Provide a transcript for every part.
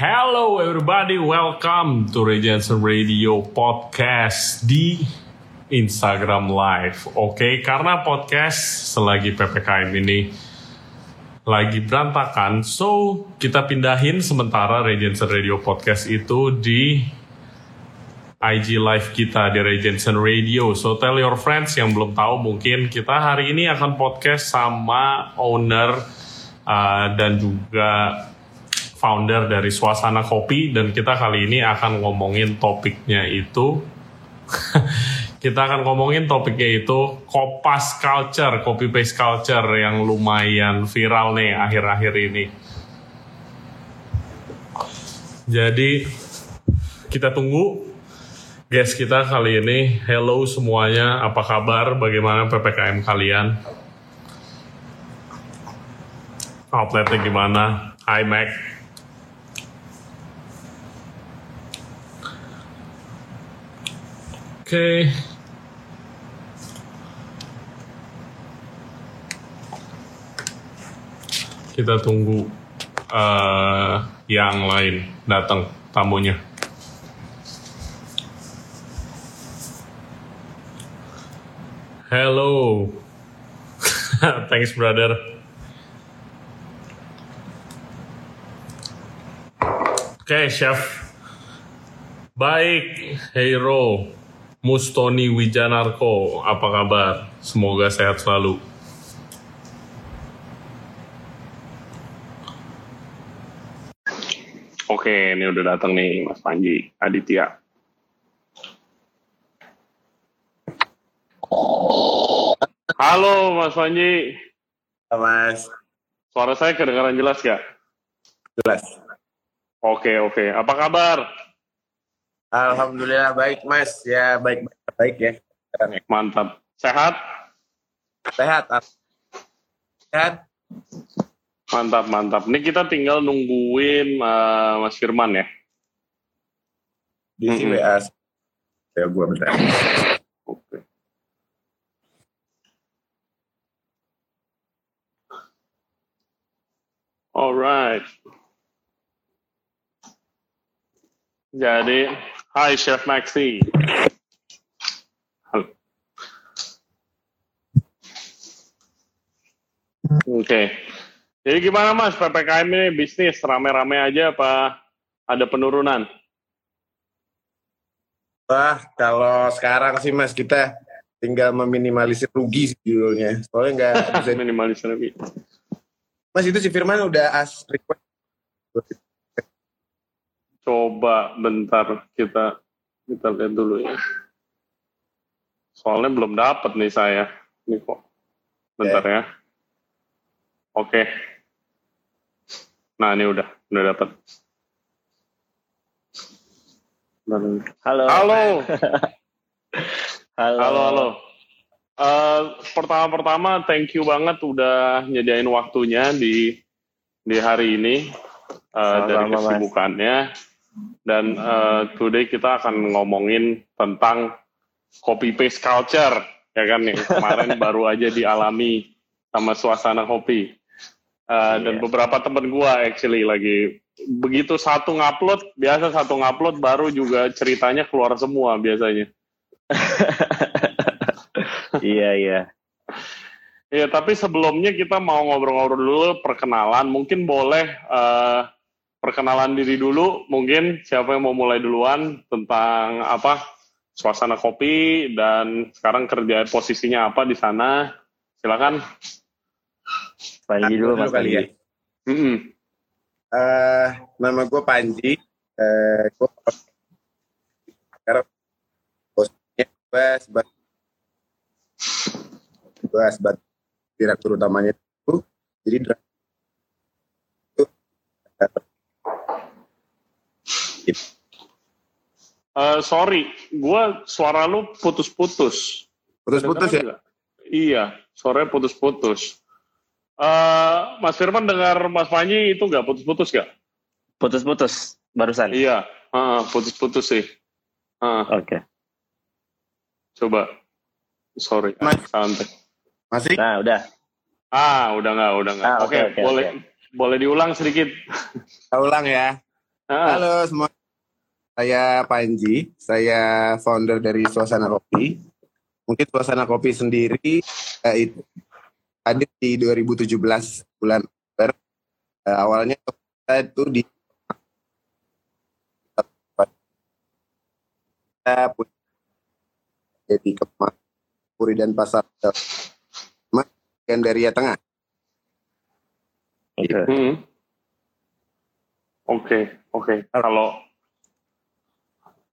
Hello everybody, welcome to Regency Radio Podcast di Instagram Live. Oke, karena podcast selagi PPKM ini lagi berantakan, so kita pindahin sementara Regency Radio Podcast itu di IG Live kita di Regency Radio. So tell your friends yang belum tahu mungkin kita hari ini akan podcast sama owner uh, dan juga founder dari Suasana Kopi dan kita kali ini akan ngomongin topiknya itu kita akan ngomongin topiknya itu kopas culture, copy paste culture yang lumayan viral nih akhir-akhir ini. Jadi kita tunggu guys kita kali ini. Hello semuanya, apa kabar? Bagaimana PPKM kalian? Outletnya gimana? Hi Mac. Oke. Kita tunggu uh, yang lain datang tamunya. Hello. Thanks brother. Oke, okay, chef. Baik, Hero. Mustoni Wijanarko, apa kabar? Semoga sehat selalu. Oke, ini udah datang nih Mas Panji Aditya. Halo Mas Panji. Halo Mas. Suara saya kedengaran jelas gak? Jelas. Oke, oke. Apa kabar? Alhamdulillah baik Mas. Ya baik baik ya. Mantap. Sehat? Sehat. Sehat. Mantap mantap. Ini kita tinggal nungguin uh, Mas Firman ya. Di mm -hmm. WA. Ya gua bentar. Oke. Alright. Jadi Hai Chef Maxi. Oke. Okay. Jadi gimana Mas PPKM ini bisnis rame-rame aja apa ada penurunan? Wah, kalau sekarang sih Mas kita tinggal meminimalisir rugi sih judulnya. Soalnya nggak bisa minimalisir rugi. Mas itu si Firman udah as request Coba bentar kita kita lihat dulu ya. Soalnya belum dapat nih saya. Ini kok. Bentar ya. Oke. Nah, ini udah udah dapat. Halo. Halo. halo. Halo, halo. Uh, pertama-pertama thank you banget udah nyediain waktunya di di hari ini uh, dari kesibukannya. Mas dan uh, today kita akan ngomongin tentang copy paste culture ya kan yang kemarin baru aja dialami sama suasana kopi uh, yeah. dan beberapa temen gua actually lagi begitu satu ngupload biasa satu ngupload baru juga ceritanya keluar semua biasanya iya iya Iya, tapi sebelumnya kita mau ngobrol-ngobrol dulu perkenalan. Mungkin boleh uh, perkenalan diri dulu. Mungkin siapa yang mau mulai duluan tentang apa suasana kopi dan sekarang kerja posisinya apa di sana. Silakan. Panji dulu mas kali ya. Mm -hmm. uh, nama gue Panji. Uh, gue sekarang posisinya gue sebagai gue sebagai direktur utamanya itu jadi Uh, sorry, gue suara lu putus-putus. Putus-putus ya? Iya, suaranya putus-putus. Uh, Mas Firman dengar Mas Panji itu nggak putus-putus gak? Putus-putus, barusan. Iya, uh, putus-putus sih. Uh. Oke. Okay. Coba, sorry, Mas, santai. Masih? Nah, udah. Ah, udah nggak, udah nggak. Ah, Oke, okay, okay, boleh, okay. boleh diulang sedikit. Saya ulang ya. Ah, Halo semua. Saya Panji. Saya founder dari Suasana Kopi. Mungkin Suasana Kopi sendiri eh, itu hadir di 2017 bulan Oktober. Eh, awalnya kita itu di kita punya jadi Kemang, Puri dan Pasar Gandaria Tengah. oke. Hmm. Oke, oke. Kalau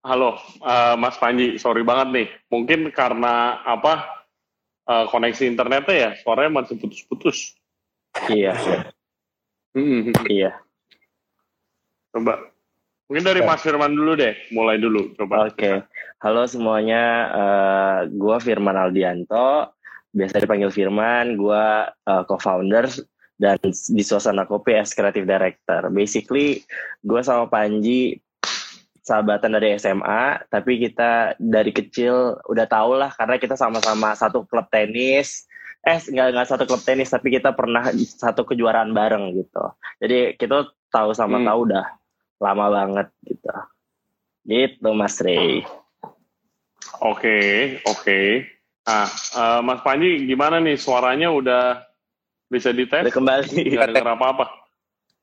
Halo, eh, Mas Panji, sorry banget nih. Mungkin karena apa eh, koneksi internetnya ya, suaranya masih putus-putus. Iya, Hmm, iya. Coba. Mungkin dari Mas Firman dulu deh, mulai dulu. Coba. Oke. Halo semuanya, eh gua Firman Aldianto, biasa dipanggil Firman, gua eh, co-founder dan di Suasana Kopi as Creative Director. Basically, gua sama Panji sahabatan dari SMA, tapi kita dari kecil udah tau lah karena kita sama-sama satu klub tenis. Eh, nggak nggak satu klub tenis, tapi kita pernah satu kejuaraan bareng gitu. Jadi kita tahu sama Hmm. tahu udah lama banget gitu. Gitu Mas Rey. Oke, oke. Nah, eh, Mas Panji gimana nih suaranya udah bisa dites? Udah kembali. Nggak denger apa-apa.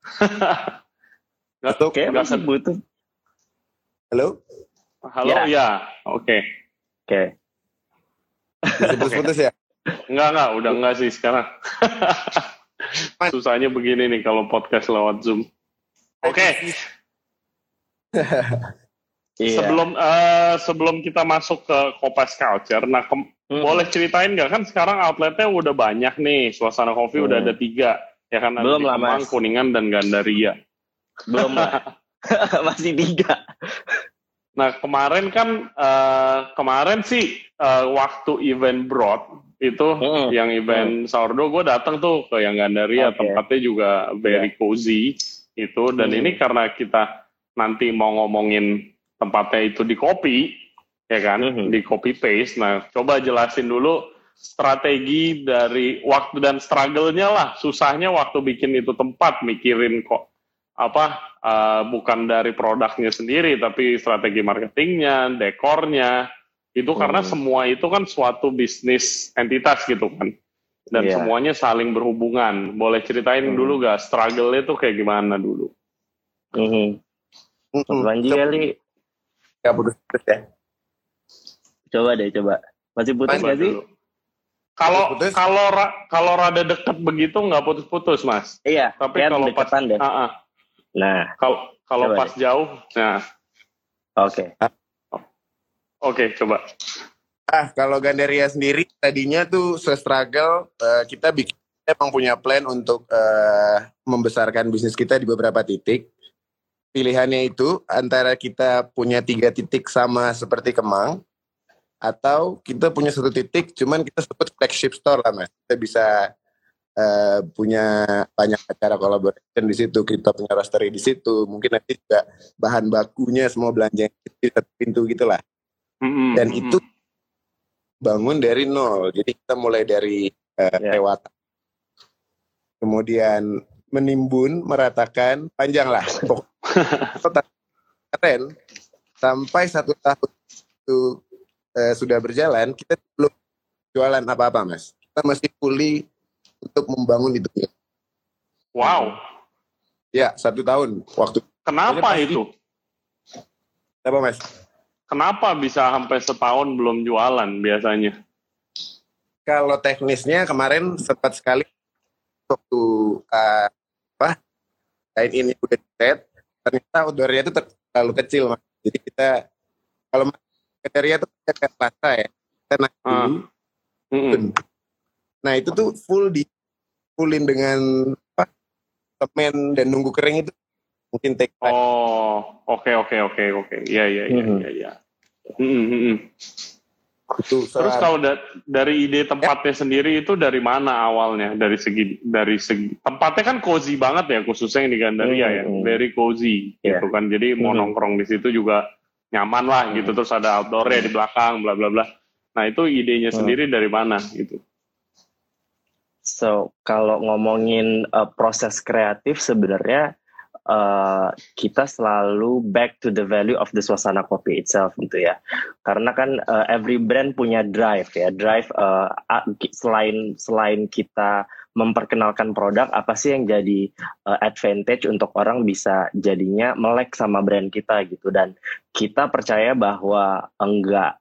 Nggak, Atau Kayak nggak masih butuh. Halo? Halo, Ya. ya. Oke. Oke. Bisa putus-putus ya? Enggak, enggak. Udah enggak sih sekarang. Susahnya begini nih kalau podcast lewat Zoom. Oke, Iya. sebelum eh, sebelum kita masuk ke Kopas Culture, nah Hmm. boleh ceritain nggak kan sekarang outletnya udah banyak nih, suasana kopi udah Hmm. ada tiga, ya kan Belum lah, Mas. Kuningan dan Gandaria. Belum lah. masih tiga. Nah kemarin kan eh, kemarin sih eh, waktu event Broad itu Hmm. yang event sourdough gue datang tuh ke yang Gandaria Oke. tempatnya juga very cozy itu dan Hmm. ini karena kita nanti mau ngomongin tempatnya itu di kopi ya kan Mhm. di copy paste nah coba jelasin dulu strategi dari waktu dan struggle-nya lah susahnya waktu bikin itu tempat mikirin kok apa eh, bukan dari produknya sendiri tapi strategi marketingnya dekornya itu karena Hmm. semua itu kan suatu bisnis entitas gitu kan dan Iya. semuanya saling berhubungan boleh ceritain Hmm. dulu gak struggle-nya tuh kayak gimana dulu Mhm. Mas Panji Coba kali. nggak putus-putus ya? Coba deh, coba. Masih putus nggak sih? Kalau kalau ra- kalau rada deket begitu nggak putus-putus mas. Iya. Tapi kalau pas deh. Ah, ah. Nah, kalau kalau pas jauh, nah oke. oke coba. Ah, kalau Gandaria sendiri tadinya tuh se-struggle eh, kita bikin emang punya plan untuk eh, membesarkan bisnis kita di beberapa titik. Pilihannya itu antara kita punya tiga titik sama seperti Kemang atau kita punya satu titik cuman kita sebut flagship store lah mas. Kita bisa eh, punya banyak acara collaboration di situ, kita punya roastery di situ, mungkin nanti juga bahan bakunya semua belanja di satu pintu gitulah Mm-mm, dan itu bangun dari nol. Jadi kita mulai dari eh, Ya. lewat kemudian menimbun, meratakan, panjang lah. Keren. Sampai satu tahun itu eh, sudah berjalan, kita belum jualan apa-apa, Mas. Kita masih fully untuk membangun itu. Wow, Ya, satu tahun waktu. kenapa Pasti- itu? Apa, Mas? Kenapa bisa sampai setahun belum jualan biasanya? Kalau teknisnya kemarin sempat sekali waktu uh, apa kain ini udah set, ternyata outdoornya itu ter- terlalu kecil mas. Jadi kita kalau kriteria itu kita ke plaza ya, kita naik Ah. dulu. Mm-mm. Nah itu tuh full di fullin dengan apa semen dan nunggu kering itu mungkin take time. Oh, oke oke oke oke. Iya iya iya iya. iya. Itu Terus kalau da- dari ide tempatnya sendiri itu dari mana awalnya? Dari segi dari segi tempatnya kan cozy banget ya khususnya yang di Gandaria ya, Hmm. very cozy Iya. gitu kan. Jadi mau Hmm. nongkrong di situ juga nyaman lah gitu. Terus ada outdoornya di belakang, bla bla bla. Nah itu idenya Hmm. sendiri dari mana gitu? So, kalau ngomongin uh, proses kreatif sebenarnya uh, kita selalu back to the value of the suasana kopi itself gitu ya. Karena kan uh, every brand punya drive ya, drive uh, selain selain kita memperkenalkan produk apa sih yang jadi uh, advantage untuk orang bisa jadinya melek sama brand kita gitu dan kita percaya bahwa enggak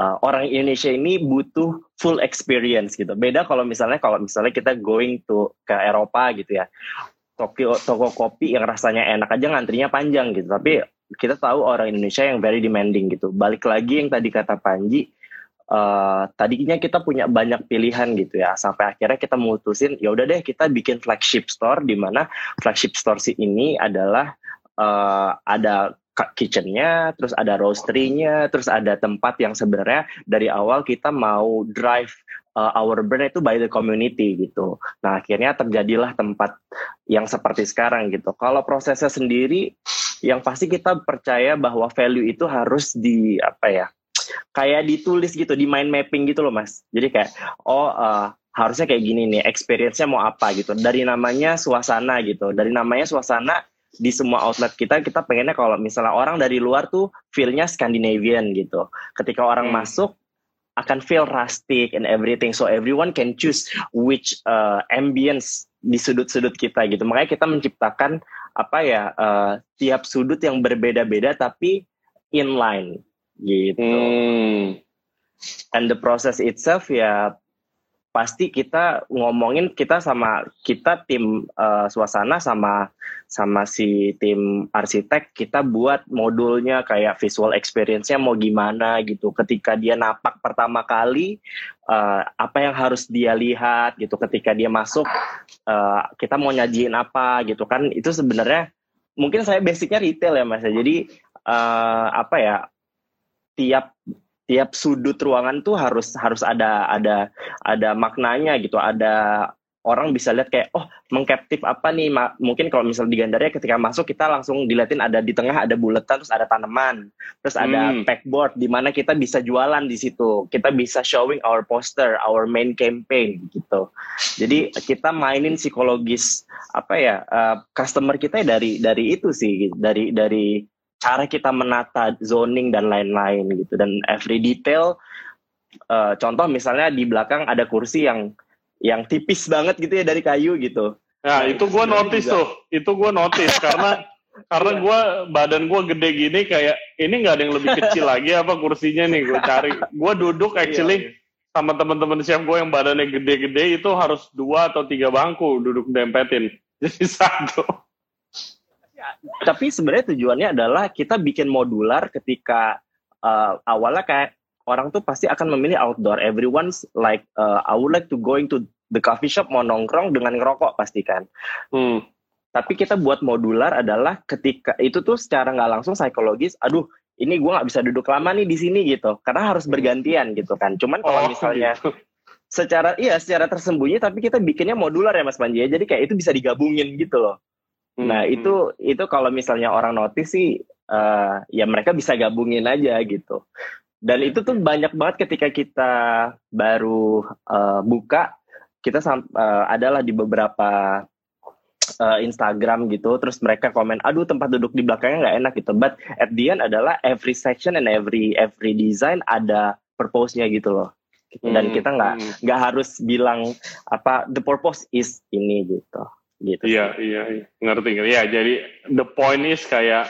uh, orang Indonesia ini butuh full experience gitu. Beda kalau misalnya kalau misalnya kita going to ke Eropa gitu ya. Tokyo toko kopi yang rasanya enak aja ngantrinya panjang gitu. Tapi kita tahu orang Indonesia yang very demanding gitu. Balik lagi yang tadi kata Panji, uh, tadinya kita punya banyak pilihan gitu ya sampai akhirnya kita memutusin ya udah deh kita bikin flagship store di mana flagship store si ini adalah uh, ada kitchennya, terus ada roastery-nya, terus ada tempat yang sebenarnya dari awal kita mau drive uh, our brand itu by the community gitu. Nah akhirnya terjadilah tempat yang seperti sekarang gitu. Kalau prosesnya sendiri, yang pasti kita percaya bahwa value itu harus di apa ya? Kayak ditulis gitu di mind mapping gitu loh mas. Jadi kayak oh uh, harusnya kayak gini nih experience-nya mau apa gitu. Dari namanya suasana gitu. Dari namanya suasana di semua outlet kita kita pengennya kalau misalnya orang dari luar tuh feel-nya Scandinavian gitu. Ketika orang hmm. masuk akan feel rustic and everything. So everyone can choose which uh, ambience di sudut-sudut kita gitu. Makanya kita menciptakan apa ya uh, tiap sudut yang berbeda-beda tapi inline gitu. Hmm. And the process itself ya pasti kita ngomongin kita sama kita tim uh, suasana sama sama si tim arsitek kita buat modulnya kayak visual experience-nya mau gimana gitu ketika dia napak pertama kali uh, apa yang harus dia lihat gitu ketika dia masuk uh, kita mau nyajiin apa gitu kan itu sebenarnya mungkin saya basicnya retail ya mas jadi uh, apa ya tiap tiap sudut ruangan tuh harus harus ada ada ada maknanya gitu. Ada orang bisa lihat kayak oh mengkaptif apa nih? Ma mungkin kalau misal di Gandaria ketika masuk kita langsung dilihatin ada di tengah ada buletan terus ada tanaman terus ada hmm. packboard di mana kita bisa jualan di situ. Kita bisa showing our poster our main campaign gitu. Jadi kita mainin psikologis apa ya uh, customer kita dari dari itu sih dari dari cara kita menata zoning dan lain-lain gitu. Dan every detail uh, contoh misalnya di belakang ada kursi yang yang tipis banget gitu ya dari kayu gitu. Nah, nah itu gue notice juga. tuh. Itu gue notice karena karena gue badan gue gede gini kayak ini nggak ada yang lebih kecil lagi apa kursinya nih gue cari. Gue duduk iya, actually iya, iya. sama teman-teman chef gue yang badannya gede-gede itu harus dua atau tiga bangku duduk dempetin. Jadi satu tapi sebenarnya tujuannya adalah kita bikin modular ketika uh, awalnya kayak orang tuh pasti akan memilih outdoor. Everyone's like uh, I would like to going to the coffee shop mau nongkrong dengan ngerokok pasti kan. Hmm. Tapi kita buat modular adalah ketika itu tuh secara nggak langsung psikologis, aduh ini gue nggak bisa duduk lama nih di sini gitu, karena harus bergantian gitu kan. Cuman kalau oh, misalnya gitu. secara iya secara tersembunyi tapi kita bikinnya modular ya Mas Panji ya. Jadi kayak itu bisa digabungin gitu loh. Nah hmm. itu itu kalau misalnya orang notice sih uh, ya mereka bisa gabungin aja gitu. Dan itu tuh banyak banget ketika kita baru uh, buka kita uh, adalah di beberapa uh, Instagram gitu, terus mereka komen, aduh tempat duduk di belakangnya nggak enak gitu. But at the end adalah every section and every every design ada purpose-nya gitu loh. Dan hmm, kita nggak hmm. nggak harus bilang apa the purpose is ini gitu gitu. Iya, iya, iya, ngerti ngerti. Ya, jadi the point is kayak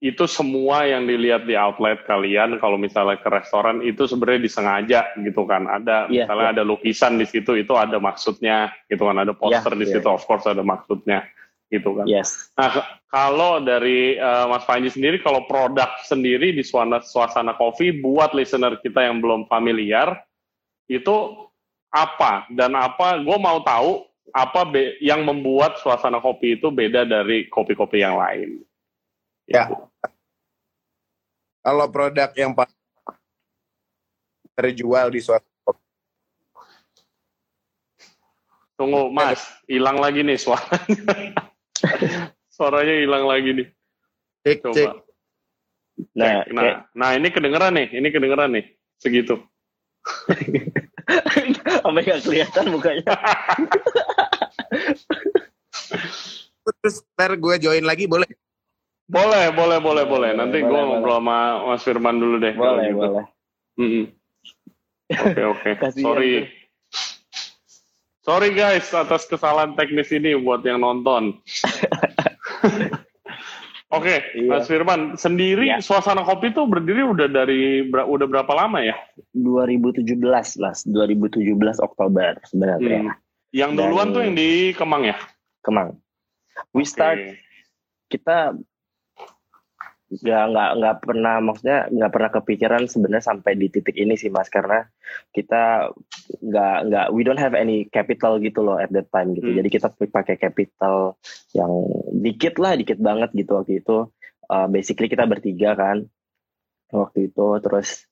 itu semua yang dilihat di outlet kalian kalau misalnya ke restoran itu sebenarnya disengaja gitu kan. Ada yeah, misalnya yeah. ada lukisan di situ itu ada maksudnya gitu kan, ada poster yeah, di iya, situ yeah. of course ada maksudnya gitu kan. Yes. Nah, kalau dari uh, Mas Panji sendiri kalau produk sendiri di suasana suasana kopi buat listener kita yang belum familiar itu apa dan apa gue mau tahu apa be yang membuat suasana kopi itu beda dari kopi-kopi yang lain? Ya. Kalau produk yang terjual di suasana kopi. Tunggu, Mas, hilang lagi nih suaranya. Suaranya hilang lagi nih. Cek, Coba. Cek. Nah, nah, nah, ini kedengeran nih, ini kedengeran nih, segitu. Sampai nggak kelihatan mukanya. terus ntar gue join lagi boleh? Boleh, boleh, boleh, boleh. Nanti Boleh, gue boleh. ngobrol sama Mas Firman dulu deh. Boleh, gitu. boleh. Oke, oke. Sorry. tuh. Sorry guys atas kesalahan teknis ini buat yang nonton. Oke, Iya. Mas Firman sendiri Iya. suasana kopi tuh berdiri udah dari udah berapa lama ya? 2017 lah, 2017 Oktober sebenarnya. Hmm. Yang Dan- duluan tuh yang di Kemang ya? Kemang. We start Oke. kita nggak nggak nggak pernah maksudnya nggak pernah kepikiran sebenarnya sampai di titik ini sih mas karena kita nggak nggak we don't have any capital gitu loh at that time gitu Hmm. jadi kita pakai capital yang dikit lah dikit banget gitu waktu itu Uh, basically kita bertiga kan waktu itu terus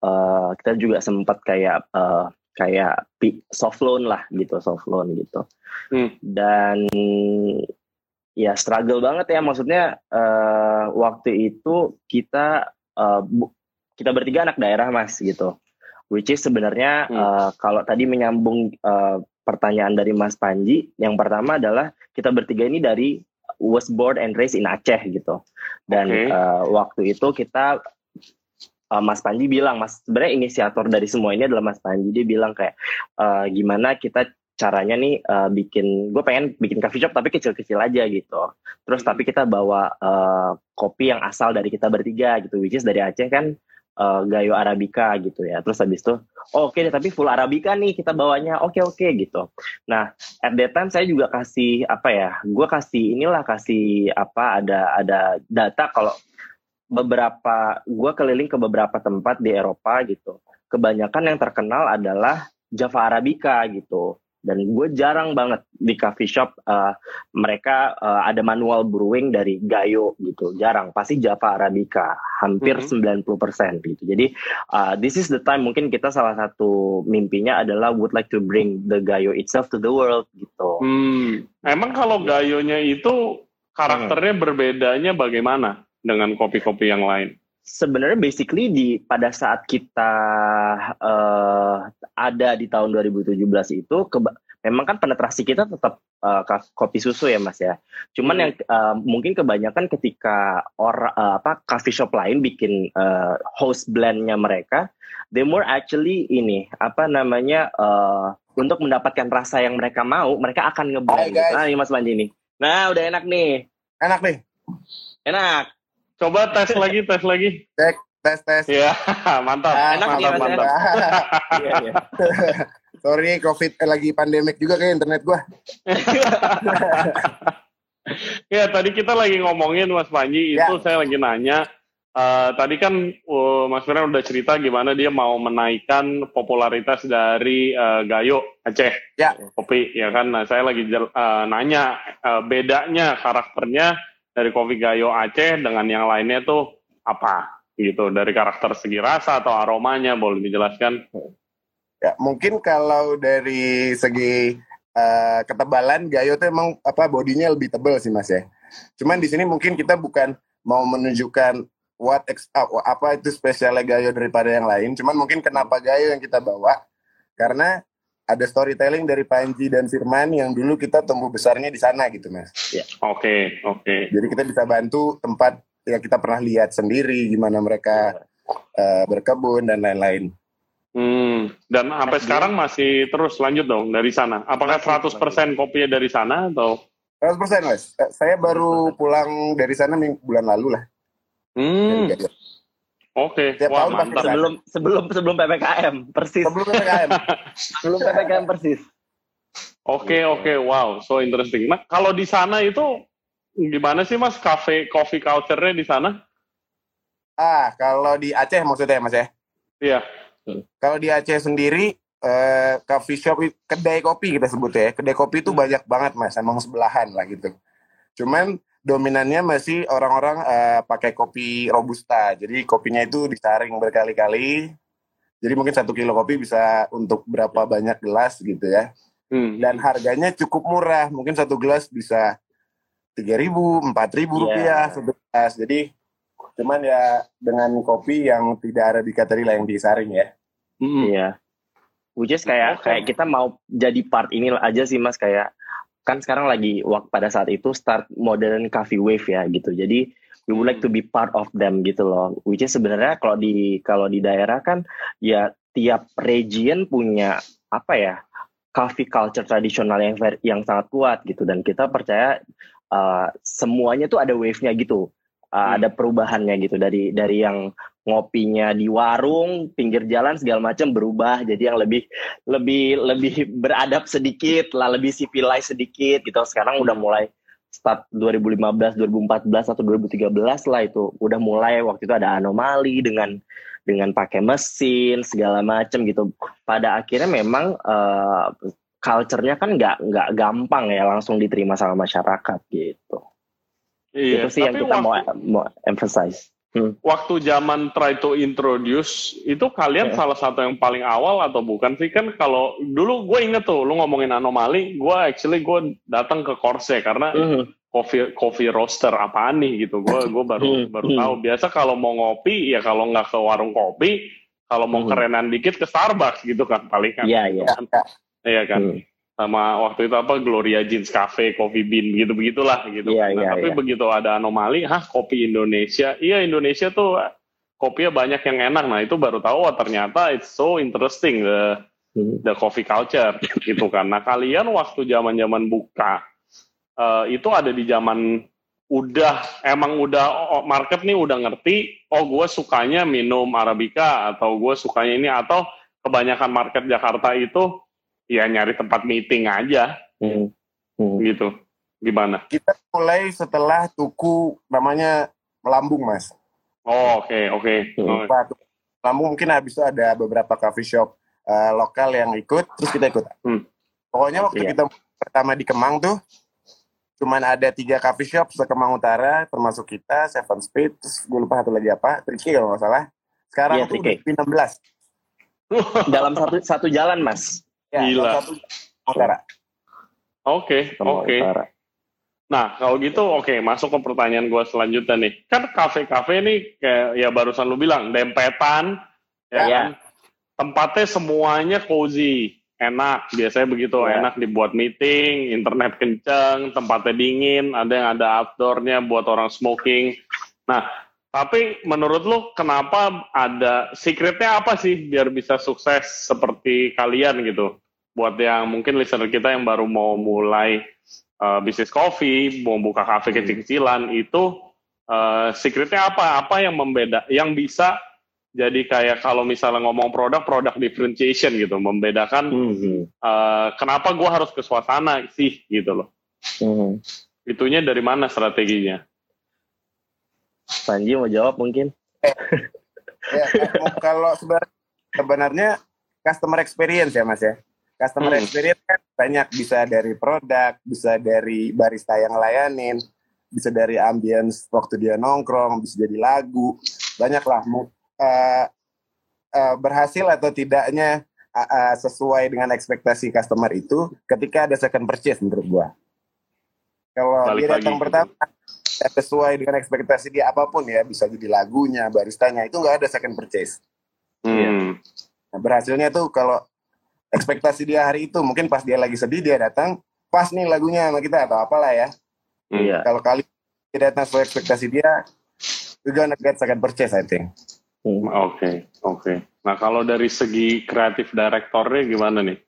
uh, kita juga sempat kayak uh, kayak soft loan lah gitu soft loan gitu Hmm. dan ya struggle banget ya maksudnya eh, waktu itu kita bu- kita bertiga anak daerah mas gitu which is sebenarnya Hmm. eh, kalau tadi menyambung eh, pertanyaan dari Mas Panji yang pertama adalah kita bertiga ini dari was born and raised in Aceh gitu dan Oke. eh, waktu itu kita eh, Mas Panji bilang Mas sebenarnya inisiator dari semua ini adalah Mas Panji. Dia bilang kayak eh, gimana kita caranya nih eh, bikin gue pengen bikin coffee shop tapi kecil-kecil aja gitu. Terus Hmm. tapi kita bawa eh, kopi yang asal dari kita bertiga gitu which is dari Aceh kan eh, Gayo Arabica gitu ya. Terus habis itu oh, oke deh tapi full Arabica nih kita bawanya. Oke oke gitu. Nah at that time saya juga kasih apa ya gue kasih inilah kasih apa ada ada data kalau beberapa gue keliling ke beberapa tempat di Eropa gitu. Kebanyakan yang terkenal adalah Java Arabica gitu. Dan gue jarang banget di coffee shop uh, mereka uh, ada manual brewing dari Gayo gitu. Jarang pasti Java Arabica. Hampir Mhm. 90% gitu. Jadi uh, this is the time mungkin kita salah satu mimpinya adalah would like to bring the Gayo itself to the world gitu. Hmm. Emang kalau gayonya itu karakternya berbedanya bagaimana dengan kopi-kopi yang lain? sebenarnya basically di pada saat kita eh, ada di tahun 2017 itu keba- memang kan penetrasi kita tetap eh, ka- kopi susu ya mas ya cuman Hmm. yang eh, mungkin kebanyakan ketika orang apa coffee shop lain bikin eh, host blendnya mereka they more actually ini apa namanya eh, untuk mendapatkan rasa yang mereka mau mereka akan ngeblend gitu. nah ini mas Panji nih nah udah enak nih Enak nih. enak Coba tes lagi, tes lagi. Tes tes. Ya, mantap. Ah, enak mantap, mantap. Iya, iya. Sorry, COVID eh, lagi pandemik juga kayak internet gua. Ya, tadi kita lagi ngomongin Mas Panji, Ya. itu saya lagi nanya. eh, tadi kan uh, Mas Firman udah cerita gimana dia mau menaikkan popularitas dari eh, Gayo Aceh Ya. kopi, ya kan? Nah, saya lagi eh, nanya eh, bedanya karakternya dari kopi Gayo Aceh dengan yang lainnya tuh apa? Gitu dari karakter segi rasa atau aromanya boleh dijelaskan? Ya, mungkin kalau dari segi eh, ketebalan Gayo tuh emang apa bodinya lebih tebal sih Mas ya. Cuman di sini mungkin kita bukan mau menunjukkan what ex- ah, apa itu spesialnya Gayo daripada yang lain. Cuman mungkin kenapa Gayo yang kita bawa karena ada storytelling dari Panji dan Firman yang dulu kita tumbuh besarnya di sana gitu Mas. Oke, oke. Jadi kita bisa bantu tempat yang kita pernah lihat sendiri gimana mereka eh, berkebun dan lain-lain. Hmm, dan sampai sekarang masih terus lanjut dong dari sana. Apakah Masih, 100% kopinya dari sana atau? 100% Mas. Eh, Saya baru pulang dari sana bulan lalu lah. Hmm, Dari. Oke. Tiap Wah, mantap. sebelum sebelum sebelum ppkm persis Sebelum PPKM. sebelum ppkm persis Oke, oke. Wow, so interesting. Nah, kalau di sana itu gimana sih Mas cafe coffee culture-nya di sana? Ah, kalau di Aceh maksudnya Mas ya. Iya. Kalau di Aceh sendiri eh coffee shop kedai kopi kita sebut ya. Kedai kopi itu Hmm. banyak banget Mas, emang sebelahan lah gitu. Cuman dominannya masih orang-orang eh, pakai kopi robusta. Jadi kopinya itu disaring berkali-kali. Jadi mungkin satu kilo kopi bisa untuk berapa banyak gelas gitu ya. Hmm. Dan harganya cukup murah. Mungkin satu gelas bisa tiga ribu, empat ribu Iya. rupiah satu gelas. Jadi cuman ya dengan kopi yang tidak ada di Katerila yang disaring ya. Hmm. iya which is kayak Oke. kayak kita mau jadi part ini aja sih mas kayak kan sekarang lagi waktu pada saat itu start modern coffee wave ya gitu. Jadi we would like to be part of them gitu loh. Which is sebenarnya kalau di kalau di daerah kan ya tiap region punya apa ya coffee culture tradisional yang yang sangat kuat gitu dan kita percaya uh, semuanya tuh ada wave-nya gitu. Uh, hmm. ada perubahannya gitu dari dari yang ngopinya di warung pinggir jalan segala macam berubah. Jadi yang lebih lebih lebih beradab sedikit lah lebih civilized sedikit gitu. Sekarang udah mulai start 2015 2014 atau 2013 lah itu. Udah mulai waktu itu ada anomali dengan dengan pakai mesin segala macam gitu. Pada akhirnya memang uh, culture-nya kan nggak nggak gampang ya langsung diterima sama masyarakat gitu. Iya, itu sih yang kita waktu... mau mau emphasize Hmm. Waktu zaman try to introduce itu kalian yeah. salah satu yang paling awal atau bukan sih kan kalau dulu gue inget tuh lu ngomongin anomali gue actually gue datang ke Corse karena mm. coffee coffee roaster apaan nih gitu gue gue baru mm. baru tahu biasa kalau mau ngopi ya kalau nggak ke warung kopi kalau mau mm. kerenan dikit ke Starbucks gitu kan paling kan iya yeah, iya yeah. iya kan mm sama waktu itu apa Gloria Jeans Cafe, Coffee Bean begitu begitulah gitu. Yeah, nah, yeah, tapi yeah. begitu ada anomali, hah kopi Indonesia, iya Indonesia tuh kopinya banyak yang enak. Nah itu baru tahu oh, ternyata it's so interesting the hmm. the coffee culture gitu kan. Nah kalian waktu zaman zaman buka uh, itu ada di zaman udah emang udah oh, market nih udah ngerti oh gue sukanya minum arabica atau gue sukanya ini atau kebanyakan market Jakarta itu ya nyari tempat meeting aja hmm. Hmm. gitu gimana kita mulai setelah tuku namanya melambung mas oh oke okay, oke okay. hmm. melambung mungkin habis itu ada beberapa coffee shop uh, lokal yang ikut terus kita ikut hmm. pokoknya waktu yeah. kita pertama di Kemang tuh cuman ada tiga coffee shop se Kemang Utara termasuk kita Seven Speed terus gue lupa satu lagi apa Tricky kalau nggak salah sekarang yeah, tuh udah 16 dalam satu satu jalan mas Ya, Gila. Oke, oke. Nah, kalau gitu oke, okay, masuk ke pertanyaan gue selanjutnya nih. Kan kafe-kafe nih kayak ya barusan lu bilang dempetan ya, ya. kan. Tempatnya semuanya cozy, enak, biasanya begitu, ya. enak dibuat meeting, internet kenceng, tempatnya dingin, ada yang ada outdoornya buat orang smoking. Nah, tapi menurut lu kenapa ada secretnya apa sih biar bisa sukses seperti kalian gitu? Buat yang mungkin listener kita yang baru mau mulai uh, bisnis kopi, mau buka kafe hmm. kecil-kecilan itu uh, secretnya apa? Apa yang membeda? Yang bisa jadi kayak kalau misalnya ngomong produk, produk differentiation gitu, membedakan hmm. uh, kenapa gue harus ke suasana sih gitu loh. Hmm. Itunya dari mana strateginya? Panji mau jawab mungkin? ya, kalau sebenarnya customer experience ya mas ya. Customer hmm. experience kan banyak bisa dari produk, bisa dari barista yang layanin, bisa dari ambience waktu dia nongkrong, bisa jadi lagu, banyak lah. Uh, uh, berhasil atau tidaknya uh, uh, sesuai dengan ekspektasi customer itu ketika ada second purchase menurut gua. Kalau dia datang pertama sesuai dengan ekspektasi dia apa pun ya bisa jadi lagunya baristanya itu nggak ada second purchase hmm. nah, berhasilnya tuh kalau ekspektasi dia hari itu mungkin pas dia lagi sedih dia datang pas nih lagunya sama kita atau apalah ya iya. kalau kali dia datang sesuai ekspektasi dia you gonna get second purchase I think hmm. oke okay, oke okay. nah kalau dari segi kreatif direktornya gimana nih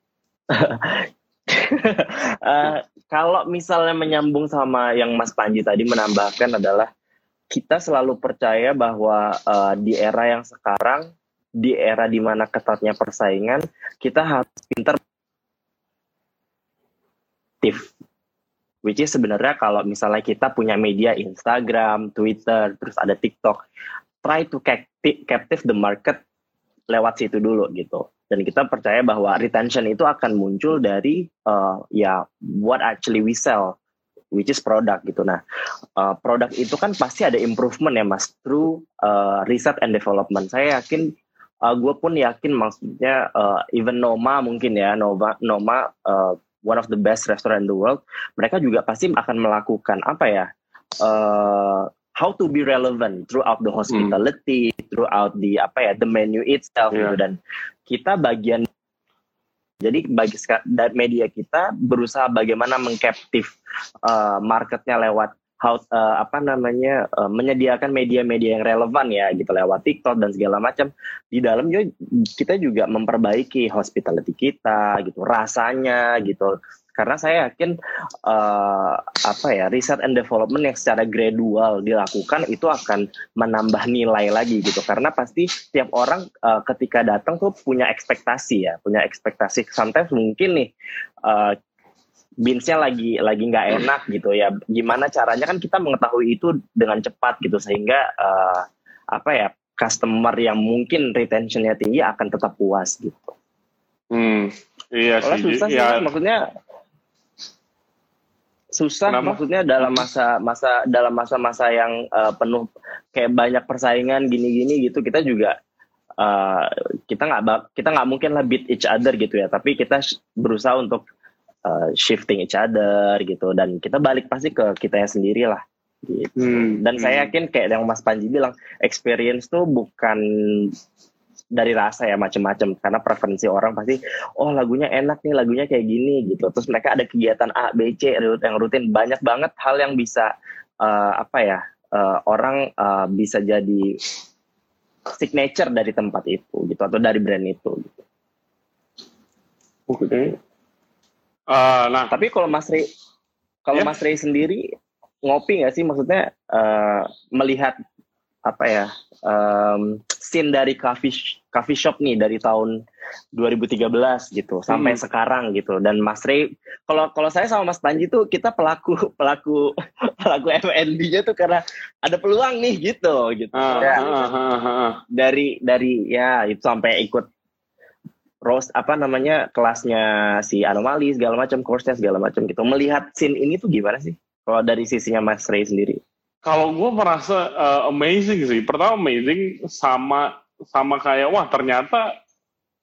uh, kalau misalnya menyambung sama yang Mas Panji tadi menambahkan adalah kita selalu percaya bahwa uh, di era yang sekarang, di era di mana ketatnya persaingan, kita harus pintar Which is sebenarnya kalau misalnya kita punya media Instagram, Twitter, terus ada TikTok, try to captive the market lewat situ dulu gitu. Dan kita percaya bahwa retention itu akan muncul dari uh, ya what actually we sell which is product gitu. Nah uh, produk itu kan pasti ada improvement ya mas through uh, research and development. Saya yakin uh, gue pun yakin maksudnya uh, even Noma mungkin ya Noma Noma uh, one of the best restaurant in the world mereka juga pasti akan melakukan apa ya uh, how to be relevant throughout the hospitality, hmm. throughout the apa ya the menu itself yeah. gitu dan kita bagian Jadi bagi media kita berusaha bagaimana mengkaptif uh, marketnya lewat how uh, apa namanya uh, menyediakan media-media yang relevan ya gitu lewat TikTok dan segala macam. Di dalam juga kita juga memperbaiki hospitality kita gitu rasanya gitu. Karena saya yakin uh, apa ya riset and development yang secara gradual dilakukan itu akan menambah nilai lagi gitu. Karena pasti tiap orang uh, ketika datang tuh punya ekspektasi ya punya ekspektasi. Sometimes mungkin nih uh, binsnya lagi lagi nggak enak gitu ya gimana caranya kan kita mengetahui itu dengan cepat gitu sehingga uh, apa ya customer yang mungkin retentionnya tinggi akan tetap puas gitu. Hmm, iya Soalnya sih. susah sih, ya. maksudnya susah Kenapa? maksudnya dalam masa masa dalam masa-masa yang uh, penuh kayak banyak persaingan gini-gini gitu kita juga uh, kita nggak kita nggak mungkin lah beat each other gitu ya tapi kita berusaha untuk uh, shifting each other gitu dan kita balik pasti ke kita sendiri lah gitu Hmm, dan saya hmm. yakin kayak yang Mas Panji bilang experience tuh bukan dari rasa ya macam-macam karena preferensi orang pasti oh lagunya enak nih lagunya kayak gini gitu terus mereka ada kegiatan A B C yang rutin banyak banget hal yang bisa uh, apa ya uh, orang uh, bisa jadi signature dari tempat itu gitu atau dari brand itu gitu. Oke. Uh, nah, tapi kalau Mas Rey kalau Ya. Mas Rey sendiri ngopi nggak sih maksudnya uh, melihat apa ya um, scene dari coffee coffee shop nih dari tahun 2013 gitu sampai Hmm. sekarang gitu dan Mas Rey kalau kalau saya sama Mas Panji tuh kita pelaku pelaku pelaku F&B-nya tuh karena ada peluang nih gitu gitu ah, Ya. ah, ah, ah, ah. dari dari ya itu sampai ikut roast apa namanya kelasnya si anomali segala macam course-nya segala macam gitu melihat scene ini tuh gimana sih kalau dari sisinya Mas Ray sendiri Kalau gue merasa uh, amazing sih. Pertama amazing sama sama kayak wah ternyata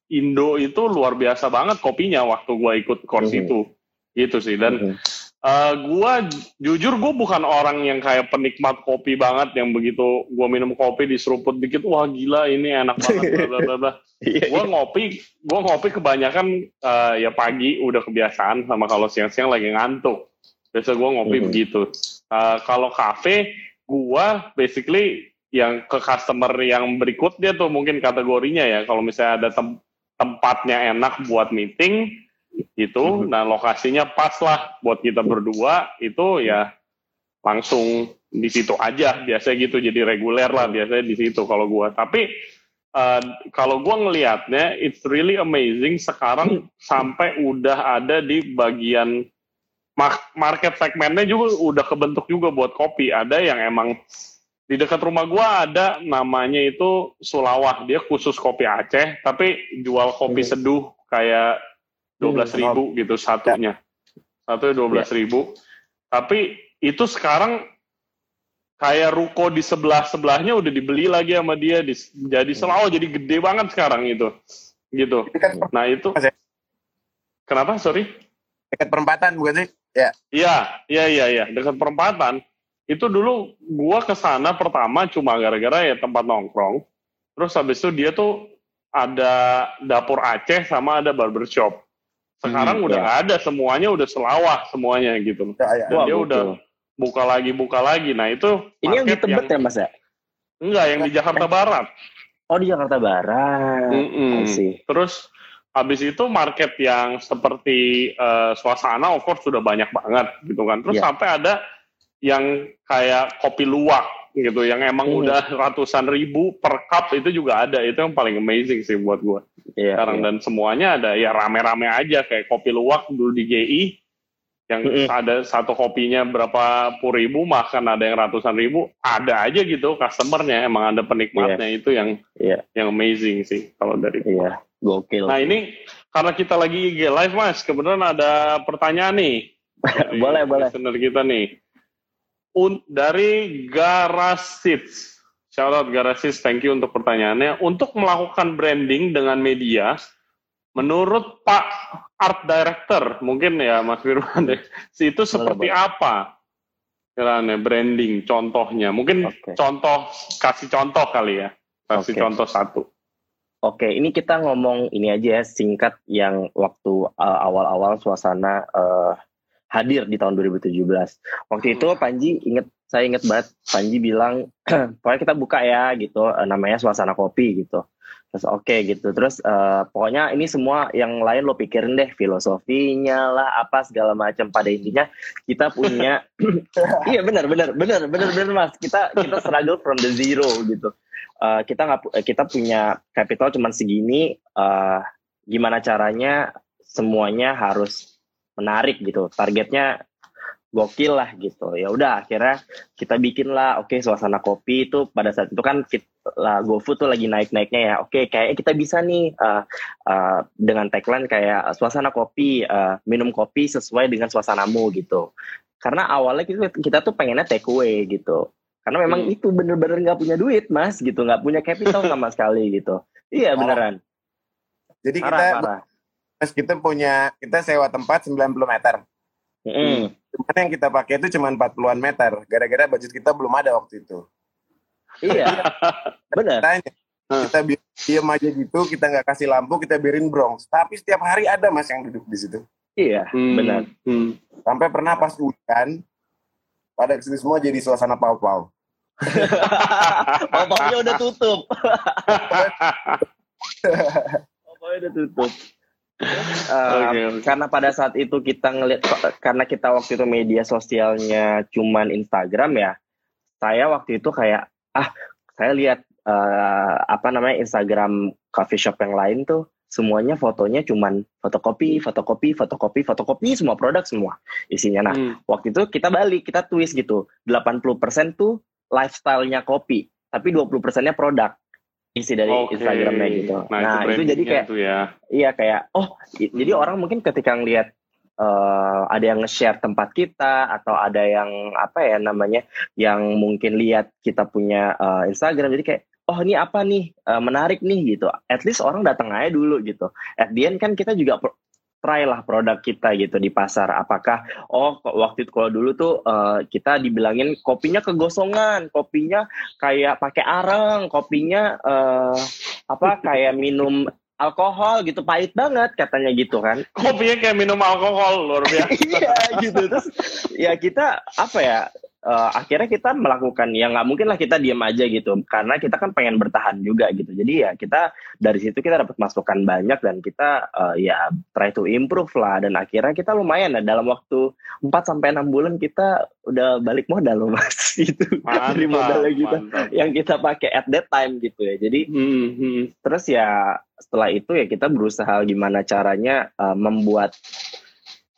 Indo itu luar biasa banget kopinya waktu gue ikut course Mhm. itu. Gitu sih. Dan Mhm. Uh, gue jujur gue bukan orang yang kayak penikmat kopi banget yang begitu gue minum kopi diseruput dikit wah gila ini enak banget bla bla bla bla. Iya, gue ngopi gue ngopi kebanyakan uh, ya pagi udah kebiasaan sama kalau siang-siang lagi ngantuk biasa gue ngopi Mhm. begitu Uh, kalau kafe gue basically yang ke customer yang berikutnya tuh mungkin kategorinya ya kalau misalnya ada tem- tempatnya enak buat meeting itu Mhm. nah lokasinya pas lah buat kita berdua itu ya langsung di situ aja. Biasanya gitu jadi reguler lah biasanya di situ kalau gua. Tapi uh, kalau gua ngelihatnya it's really amazing sekarang sampai udah ada di bagian mar- market segmennya juga udah kebentuk juga buat kopi. Ada yang emang di dekat rumah gua ada namanya itu Sulawah. Dia khusus kopi Aceh tapi jual kopi Hmm. seduh kayak dua belas ribu gitu satunya satu dua belas ribu tapi itu sekarang kayak ruko di sebelah sebelahnya udah dibeli lagi sama dia di, jadi selalu jadi gede banget sekarang itu gitu Dekat, nah itu ya? kenapa sorry dekat perempatan bukan sih? Iya, iya, iya, iya. Dekat perempatan. Itu dulu gua ke sana pertama cuma gara-gara ya tempat nongkrong. Terus habis itu dia tuh ada dapur Aceh sama ada barbershop. Sekarang Hmm, udah ya. ada, semuanya udah selawah semuanya gitu. Ya, ya. Dan Wah, dia gokil. udah buka lagi, buka lagi. Nah itu ini yang di Tebet ya Mas ya Enggak, yang di Jakarta Barat. oh di Jakarta Barat Mm-mm. I see. Terus habis itu market yang seperti eh, suasana of course sudah banyak banget gitu kan. Terus Iya. sampai ada yang kayak kopi luwak gitu yang emang Hmm. udah ratusan ribu per cup itu juga ada. Itu yang paling amazing sih buat gua. Iya, Sekarang iya. dan semuanya ada ya rame-rame aja kayak kopi luwak dulu di GI yang Mm-mm. ada satu kopinya berapa puluh ribu bahkan ada yang ratusan ribu ada aja gitu customernya emang ada penikmatnya itu yang Iya. yang amazing sih kalau dari iya gokil Nah ini karena kita lagi IG live mas, kebetulan ada pertanyaan nih. Boleh, boleh. listener kita nih. Un- dari Garasits. Shout out Garasits, thank you untuk pertanyaannya. Untuk melakukan branding dengan media, menurut Pak Art Director, mungkin ya Mas Firman, deh, itu seperti boleh. apa? Kiranya branding, contohnya. Mungkin Oke. contoh, kasih contoh kali ya. Kasih Oke. contoh satu. Oke, ini kita ngomong ini aja ya singkat yang waktu uh, awal-awal suasana uh, hadir di tahun 2017. Waktu itu Panji inget saya inget banget Panji bilang pokoknya kita buka ya gitu uh, namanya suasana kopi gitu. Terus oke okay, gitu. Terus uh, pokoknya ini semua yang lain lo pikirin deh filosofinya lah apa segala macam pada intinya kita punya iya benar benar benar benar benar Mas. Kita kita struggle from the zero gitu uh, kita nggak eh, kita punya capital cuma segini uh, gimana caranya semuanya harus menarik gitu. Targetnya gokil lah gitu. Ya udah akhirnya kita bikin lah. Oke okay, suasana kopi itu pada saat itu kan kita, lah GoFood tuh lagi naik naiknya ya. Oke okay, kayaknya kita bisa nih uh, uh, dengan tagline kayak suasana kopi uh, minum kopi sesuai dengan suasanamu gitu. Karena awalnya kita, kita tuh pengennya take away gitu. Karena memang hmm. itu bener-bener nggak punya duit mas gitu. Nggak punya capital sama sekali gitu. Iya beneran. Jadi parah, kita parah. Mas kita punya kita sewa tempat 90 meter mm. cuman yang kita pakai itu cuma 40-an meter gara-gara budget kita belum ada waktu itu iya benar kita diam aja gitu kita nggak kasih lampu kita biarin bronx tapi setiap hari ada mas yang duduk di situ iya hmm. benar hmm. sampai pernah pas hujan pada ke sini semua jadi suasana pau-pau. Pau-paunya udah tutup. Pau-paunya udah tutup. Uh, okay, okay. Karena pada saat itu kita ngeliat, karena kita waktu itu media sosialnya cuman Instagram ya, saya waktu itu kayak ah saya lihat uh, apa namanya Instagram coffee shop yang lain tuh semuanya fotonya cuman fotokopi, fotokopi, fotokopi, fotokopi semua produk semua isinya. Nah, hmm. waktu itu kita balik, kita twist gitu. 80% tuh lifestyle-nya kopi, tapi 20%-nya produk isi dari okay. Instagramnya gitu. Nah, nah itu, itu jadi kayak ya. iya kayak oh hmm. jadi orang mungkin ketika ngelihat uh, ada yang nge-share tempat kita atau ada yang apa ya namanya yang mungkin lihat kita punya uh, Instagram jadi kayak oh ini apa nih uh, menarik nih gitu at least orang datang aja dulu gitu at the end kan kita juga try lah produk kita gitu di pasar. Apakah oh waktu itu kalau dulu tuh uh, kita dibilangin kopinya kegosongan kopinya kayak pakai arang kopinya uh, apa kayak minum alkohol gitu pahit banget katanya gitu kan. Kopinya kayak minum alkohol luar biasa. Iya gitu. Terus ya kita apa ya uh, akhirnya kita melakukan yang nggak mungkin lah kita diam aja gitu. Karena kita kan pengen bertahan juga gitu. Jadi ya kita dari situ kita dapat masukan banyak dan kita uh, ya try to improve lah. Dan akhirnya kita lumayan lah. Dalam waktu 4 sampai enam bulan kita udah balik modal loh mas itu dari modal kita yang kita pakai at that time gitu ya. Jadi hmm, hmm. terus ya setelah itu ya kita berusaha gimana caranya uh, membuat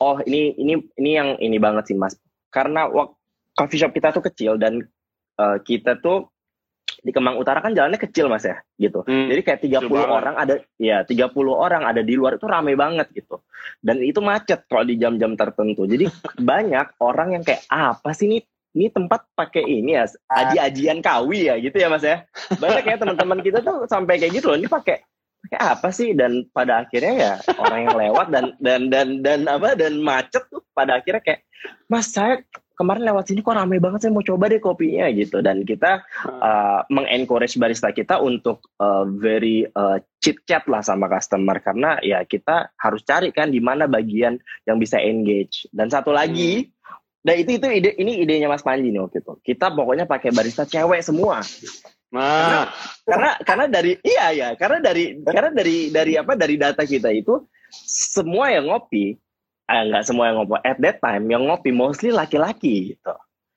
oh ini ini ini yang ini banget sih mas. Karena waktu coffee shop kita tuh kecil dan uh, kita tuh di Kemang Utara kan jalannya kecil mas ya gitu. Hmm, Jadi kayak 30 orang ada ya 30 orang ada di luar itu rame banget gitu. Dan itu macet kalau di jam-jam tertentu. Jadi banyak orang yang kayak ah, apa sih ini ini tempat pakai ini ya aji-ajian kawi ya gitu ya mas ya. Banyak ya teman-teman kita tuh sampai kayak gitu loh ini pakai pakai apa sih dan pada akhirnya ya orang yang lewat dan dan dan dan apa dan macet tuh pada akhirnya kayak mas saya kemarin lewat sini kok ramai banget saya mau coba deh kopinya gitu dan kita uh, mengencourage barista kita untuk uh, very uh, chit chat lah sama customer karena ya kita harus cari kan di mana bagian yang bisa engage dan satu lagi hmm. Dan itu itu ide ini idenya Mas Panji nih waktu itu. Kita pokoknya pakai barista cewek semua. Nah, karena, karena karena dari iya ya, karena dari karena dari dari apa dari data kita itu semua yang ngopi eh, nggak semua yang ngopi at that time yang ngopi mostly laki-laki gitu.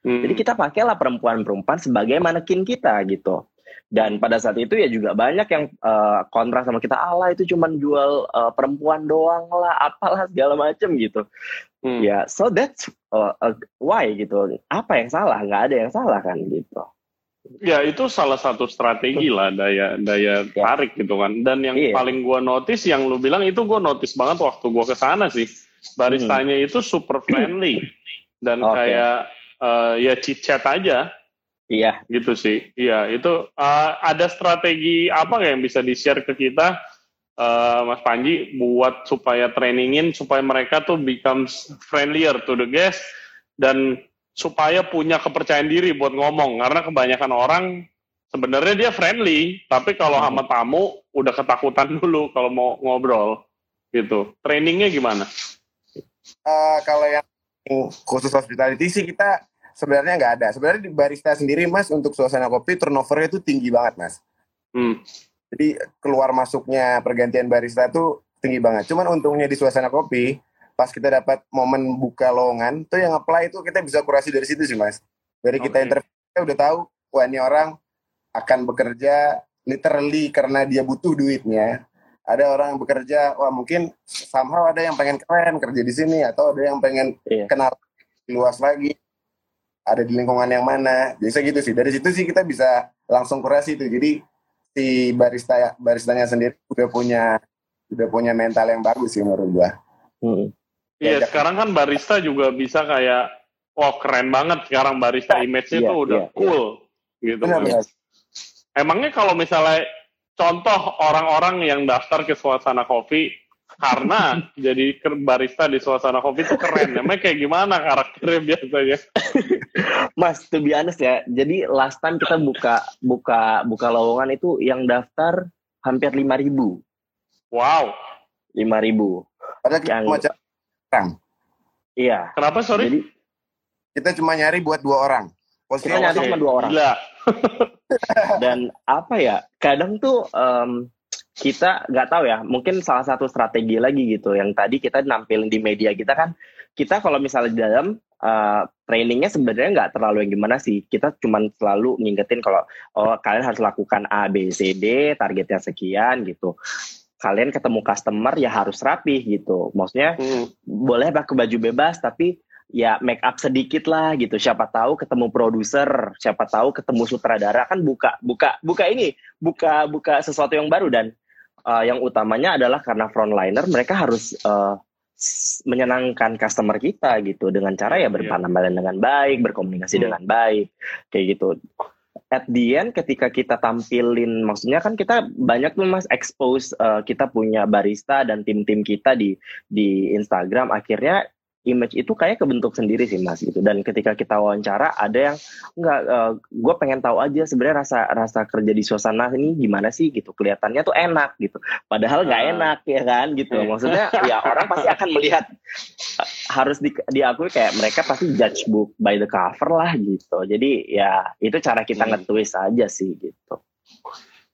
Hmm. Jadi kita pakailah perempuan-perempuan sebagai manekin kita gitu. Dan pada saat itu ya juga banyak yang uh, kontra sama kita, Allah itu cuma jual uh, perempuan doang lah, apalah segala macem gitu. Hmm. Ya, yeah, so that's uh, uh, why gitu. Apa yang salah? Nggak ada yang salah kan gitu. Ya itu salah satu strategi lah daya daya yeah. tarik gitu kan. Dan yang yeah. paling gua notice yang lu bilang itu gua notice banget waktu gua ke sana sih baristanya hmm. itu super friendly dan okay. kayak uh, ya chit chat aja. Iya. Gitu sih. Iya, itu uh, ada strategi apa yang bisa di-share ke kita uh, Mas Panji buat supaya trainingin supaya mereka tuh becomes friendlier to the guest dan supaya punya kepercayaan diri buat ngomong karena kebanyakan orang sebenarnya dia friendly, tapi kalau sama tamu udah ketakutan dulu kalau mau ngobrol gitu. Trainingnya gimana? Eh, kalau yang khusus hospitality sih kita sebenarnya nggak ada. Sebenarnya di barista sendiri mas untuk suasana kopi turnovernya itu tinggi banget mas. Hmm. Jadi keluar masuknya pergantian barista itu tinggi banget. Cuman untungnya di suasana kopi pas kita dapat momen buka lowongan tuh yang apply itu kita bisa kurasi dari situ sih mas. Dari kita Oke. interview kita udah tahu wah ini orang akan bekerja literally karena dia butuh duitnya. Ada orang yang bekerja, wah mungkin somehow ada yang pengen keren kerja di sini atau ada yang pengen Iya. kenal luas lagi ada di lingkungan yang mana biasa gitu sih dari situ sih kita bisa langsung kurasi itu jadi si barista baristanya sendiri udah punya udah punya mental yang bagus sih menurut gua Hmm. Iya, Ya, sekarang kan barista juga bisa kayak wah keren banget sekarang barista image-nya Iya, tuh udah iya, cool gitu. benar kan. benar Emangnya kalau misalnya contoh orang-orang yang daftar ke suasana kopi karena jadi barista di suasana kopi itu keren. Emang kayak gimana karakternya biasanya? Mas, to be honest ya. Jadi last time kita buka buka buka lowongan itu yang daftar hampir 5000. Wow. 5000. padahal kita Yang- cuma cari orang Iya. Kenapa sorry? Jadi kita cuma nyari buat dua orang posisi Kita nyari cuma dua orang. Gila. dan apa ya? Kadang tuh em, kita nggak tahu ya. Mungkin salah satu strategi lagi gitu. Yang tadi kita nampilin di media kita kan. Kita kalau misalnya di dalam eh, trainingnya sebenarnya nggak terlalu yang gimana sih. Kita cuman selalu ngingetin kalau oh kalian harus lakukan A, B, C, D, targetnya sekian gitu. Kalian ketemu customer ya harus rapih gitu. Maksudnya Hmm. boleh pakai baju bebas tapi ya make up sedikit lah gitu. Siapa tahu ketemu produser siapa tahu ketemu sutradara. Kan buka buka buka ini buka buka sesuatu yang baru. Dan uh, yang utamanya adalah karena frontliner mereka harus uh, menyenangkan customer kita gitu. Dengan cara ya Iya. berpanambalan dengan baik berkomunikasi Hmm. dengan baik kayak gitu. At the end ketika kita tampilin maksudnya kan kita banyak tuh mas expose uh, kita punya barista dan tim-tim kita di di Instagram. Akhirnya image itu kayak kebentuk sendiri sih mas gitu dan ketika kita wawancara ada yang enggak gue pengen tahu aja sebenarnya rasa rasa kerja di suasana ini gimana sih gitu kelihatannya tuh enak gitu padahal nggak Ah. enak ya kan gitu Iya. maksudnya ya orang pasti akan melihat eh, harus di, diakui kayak mereka pasti judge book by the cover lah gitu jadi ya itu cara kita Hmm. nge-twist aja sih gitu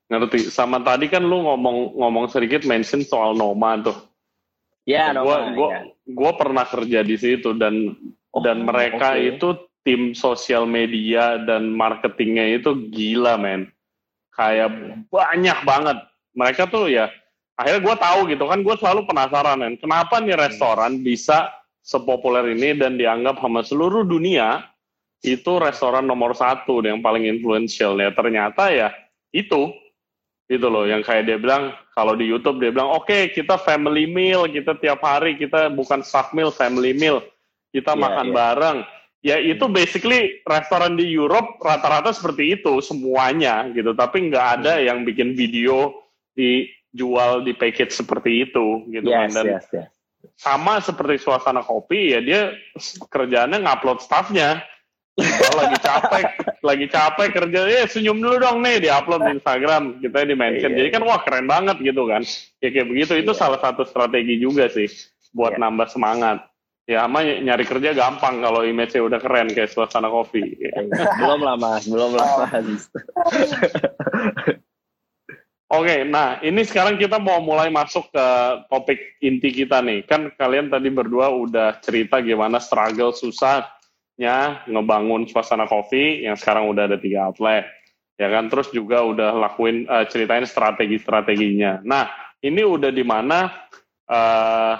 Ngerti. Sama tadi kan lu ngomong ngomong sedikit mention soal Noma tuh. Ya gua Noma, gua ya. gua pernah kerja di situ dan Oh, dan mereka oke. itu tim sosial media dan marketingnya itu gila men. Kayak banyak banget. Mereka tuh ya akhirnya gue tahu gitu kan gue selalu penasaran kan kenapa nih restoran bisa sepopuler ini dan dianggap sama seluruh dunia itu restoran nomor satu yang paling influential? Ya ternyata ya itu gitu loh yang kayak dia bilang kalau di YouTube dia bilang oke kita family meal kita tiap hari kita bukan staff meal family meal. Kita Iya, makan iya. bareng. Ya itu basically restoran di Europe rata-rata seperti itu semuanya gitu. Tapi nggak ada Hmm. yang bikin video dijual di package seperti itu gitu kan yes dan yes yes. sama seperti suasana kopi ya dia kerjaannya ngupload staffnya. Kalau lagi capek lagi capek kerja ya senyum dulu dong nih diupload di Instagram kita di mention. Iya, jadi kan wah keren banget gitu kan. Ya kayak begitu itu Iya. salah satu strategi juga sih buat Iya. nambah semangat. Ya sama ny- nyari kerja gampang kalau image-nya udah keren kayak suasana kopi. Belum lah mas belum lah mas Oke, nah ini sekarang kita mau mulai masuk ke topik inti kita nih. Kan kalian tadi berdua udah cerita gimana struggle susahnya ngebangun suasana kopi yang sekarang udah ada tiga outlet. Ya kan, terus juga udah lakuin eh, ceritain strategi-strateginya. Nah, ini udah di mana eh,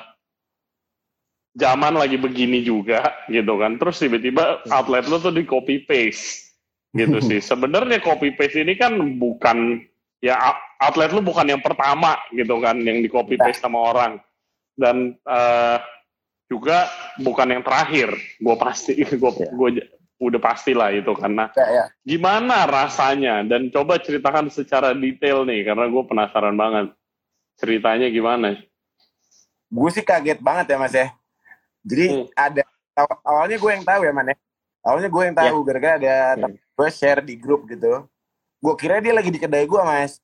zaman lagi begini juga gitu kan. Terus tiba-tiba outlet lo tuh di copy paste gitu sih. Sebenarnya copy paste ini kan bukan ya out- outlet lu bukan yang pertama gitu kan yang di copy paste sama orang dan eh, juga bukan yang terakhir. Gue pasti gue Ya. gue udah pasti lah itu karena ya, ya. gimana rasanya? Dan coba ceritakan secara detail nih karena gue penasaran banget. Ceritanya gimana? Gue sih kaget banget ya mas ya. Jadi Hmm. ada aw- awalnya gue yang tahu ya man ya. Awalnya gue yang tahu gara-gara ada Hmm. gue share di grup gitu. Gue kira dia lagi di kedai gue mas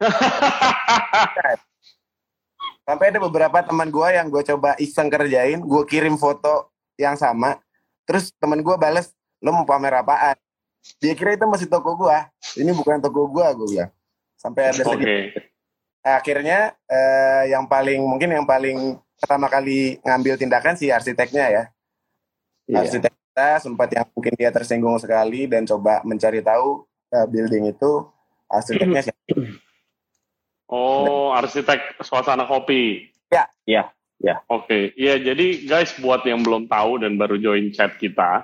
sampai ada beberapa teman gue yang gue coba iseng kerjain gue kirim foto yang sama terus teman gue bales lo mau pamer apaan? Dia kira itu masih toko gue ini bukan toko gue gue bilang. Sampai ada sedikit akhirnya eh, yang paling mungkin yang paling pertama kali ngambil tindakan si arsiteknya ya. Iya. arsitek kita sempat yang mungkin dia tersinggung sekali dan coba mencari tahu eh, building itu arsiteknya siapa. Oh, arsitek suasana kopi. Ya. Ya, ya. Oke, iya jadi guys buat yang belum tahu dan baru join chat kita,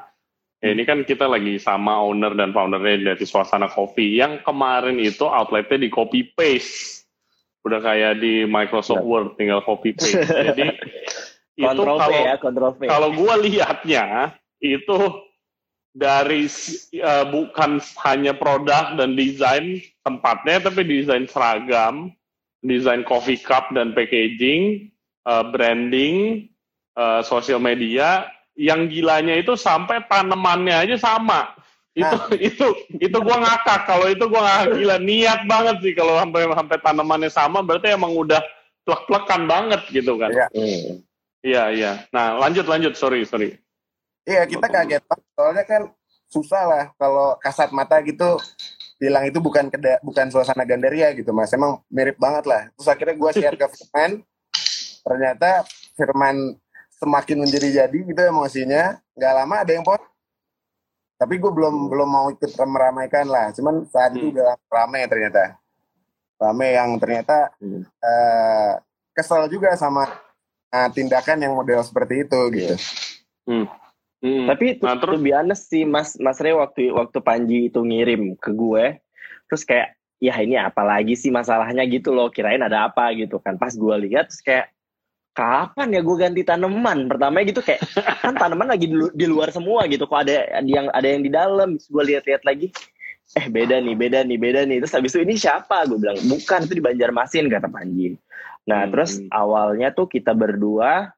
ya ini kan kita lagi sama owner dan foundernya dari suasana kopi. Yang kemarin itu outletnya di copy paste, udah kayak di Microsoft Ya. Word tinggal copy paste. Jadi itu Kontrol kalau ya, kontrol kalau gue lihatnya itu dari eh, bukan hanya produk dan desain tempatnya tapi desain seragam desain coffee cup dan packaging eh, branding eh, sosial media yang gilanya itu sampai tanamannya aja sama. Itu itu itu gua ngakak. Kalau itu gua ngakak gila niat banget sih. Kalau sampai sampai tanamannya sama berarti emang udah plek-plekan banget gitu kan. Iya. Iya iya. Nah lanjut lanjut. Sorry sorry. Iya kita kaget. Soalnya kan susah lah kalau kasat mata gitu bilang itu bukan keda, bukan suasana Gandaria gitu mas. Emang mirip banget lah. Terus akhirnya gue share ke Firman. Ternyata Firman semakin menjadi jadi gitu emosinya. Nggak lama ada yang post. Tapi gue belum belum mau ikut meramaikan lah. Cuman saat itu Hmm. udah ramai ternyata. Ramai yang ternyata Hmm. eh, kesel juga sama eh, tindakan yang model seperti itu gitu. Hmm. Tapi to, Nah, terus- be honest sih Mas Mas Re waktu waktu Panji itu ngirim ke gue, terus kayak ya ini apa lagi sih masalahnya gitu loh, kirain ada apa gitu kan. Pas gue lihat terus kayak kapan ya gue ganti tanaman? Pertama gitu kayak kan tanaman lagi di, di luar semua gitu, kok ada yang ada yang di dalam. Gue lihat-lihat lagi, eh beda nih, beda nih, beda nih. Terus habis itu ini siapa? Gue bilang bukan itu di Banjarmasin kata Panji. Nah Hmm. terus awalnya tuh kita berdua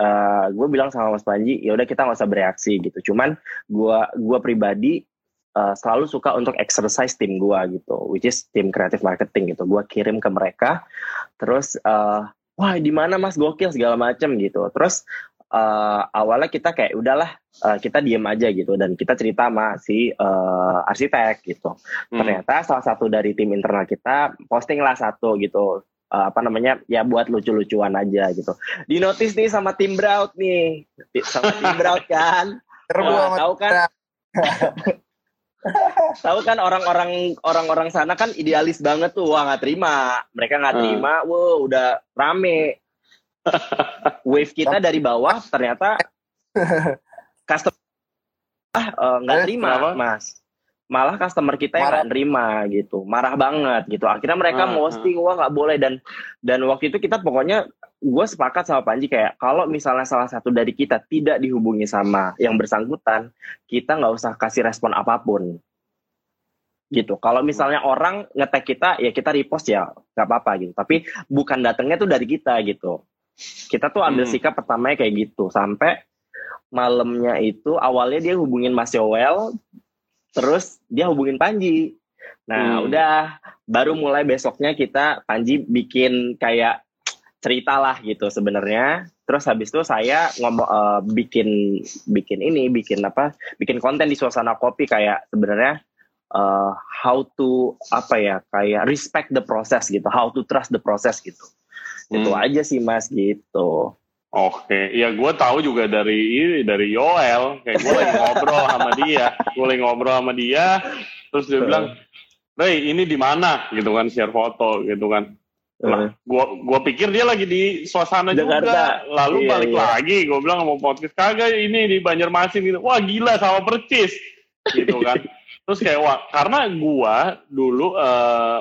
eh gue bilang sama Mas Panji, ya udah kita nggak usah bereaksi gitu. Cuman gue gua pribadi eh, selalu suka untuk exercise tim gue gitu, which is tim creative marketing gitu. Gue kirim ke mereka, terus eh, wah di mana Mas gokil segala macem gitu. Terus eh, awalnya kita kayak udahlah eh, kita diem aja gitu dan kita cerita sama si eh, arsitek gitu. Hmm. Ternyata salah satu dari tim internal kita posting lah satu gitu eh, apa namanya ya buat lucu-lucuan aja gitu. Di notice nih sama tim Braut nih, sama tim Braut kan. Wah, sama tahu kan? Tahu kan orang-orang orang-orang sana kan idealis banget tuh, wah nggak terima, mereka nggak Hmm. terima, wow udah rame. Wave kita dari bawah ternyata customer ah eh, nggak Eh, terima mas malah customer kita yang nggak terima gitu. Marah banget gitu. Akhirnya mereka Ah, posting wah nggak boleh. Dan dan waktu itu kita pokoknya gue sepakat sama Panji kayak kalau misalnya salah satu dari kita tidak dihubungi sama yang bersangkutan kita nggak usah kasih respon apa pun. Gitu. Kalau misalnya orang ngetek kita ya kita repost ya nggak apa-apa gitu. Tapi bukan datangnya tuh dari kita gitu. Kita tuh ambil Hmm. sikap pertamanya kayak gitu. Sampai malamnya itu awalnya dia hubungin Mas Yowel terus dia hubungin Panji. Nah Hmm. udah. Baru mulai besoknya kita Panji bikin kayak cerita lah gitu sebenarnya. Terus habis itu saya ngomong eh, bikin bikin ini bikin apa bikin konten di suasana kopi kayak sebenarnya eh, how to apa ya kayak respect the process gitu how to trust the process gitu. Itu Hmm. aja sih mas gitu Oke, ya gue tahu juga dari ini dari Yoel, kayak gue lagi ngobrol sama dia, gue lagi ngobrol sama dia, terus dia bilang, Ray ini di mana, gitu kan, share foto, gitu kan. Lah, gua gua pikir dia lagi di suasana Jakarta. juga, lalu Iya, balik iya. lagi, gue bilang mau podcast kagak ini di Banjarmasin gitu, wah gila sama percis, gitu kan. Terus kayak wah, karena gua dulu eh,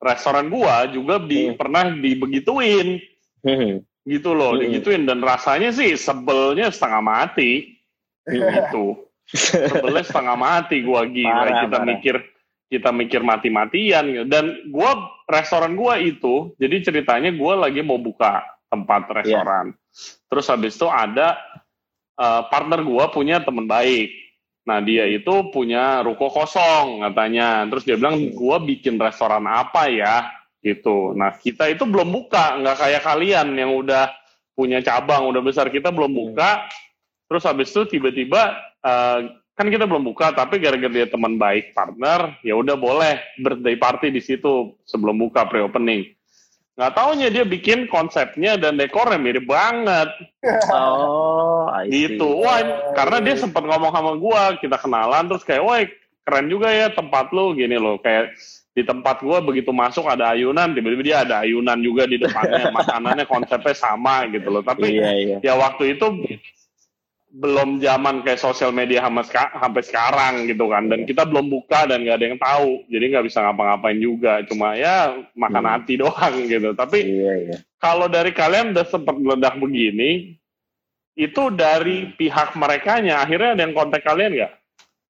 restoran gua juga di Hmm. pernah dibegituin Hmm. Gitu loh, Hmm. digituin dan rasanya sih sebelnya setengah mati gitu. Sebelnya setengah mati gua gila Parah, kita parah. mikir kita mikir mati-matian gitu. dan gua restoran gua itu jadi ceritanya gua lagi mau buka tempat Iya. restoran. Terus habis itu ada eh, partner gua punya teman baik. Nah dia itu punya ruko kosong katanya. Terus dia bilang, gue bikin restoran apa ya? Gitu. Nah kita itu belum buka, nggak kayak kalian yang udah punya cabang, udah besar. Kita belum buka. Terus habis itu tiba-tiba uh, kan kita belum buka, tapi gara-gara dia teman baik partner, ya udah boleh birthday party di situ sebelum buka pre-opening. Nggak taunya dia bikin konsepnya dan dekornya mirip banget. Oh, gitu. Wah, karena dia sempat ngomong sama gua, kita kenalan terus kayak, "Woi, keren juga ya tempat lu." Gini loh, kayak di tempat gua begitu masuk ada ayunan, tiba-tiba dia ada ayunan juga di depannya, makanannya konsepnya sama gitu loh. Tapi Iya, iya. ya waktu itu belum zaman kayak sosial media sampai sekarang gitu kan dan kita belum buka dan nggak ada yang tahu jadi nggak bisa ngapa-ngapain juga cuma ya makan Hmm. hati doang gitu tapi Iya, iya. kalau dari kalian udah sempat meledak begini itu dari pihak merekanya akhirnya ada yang kontak kalian nggak?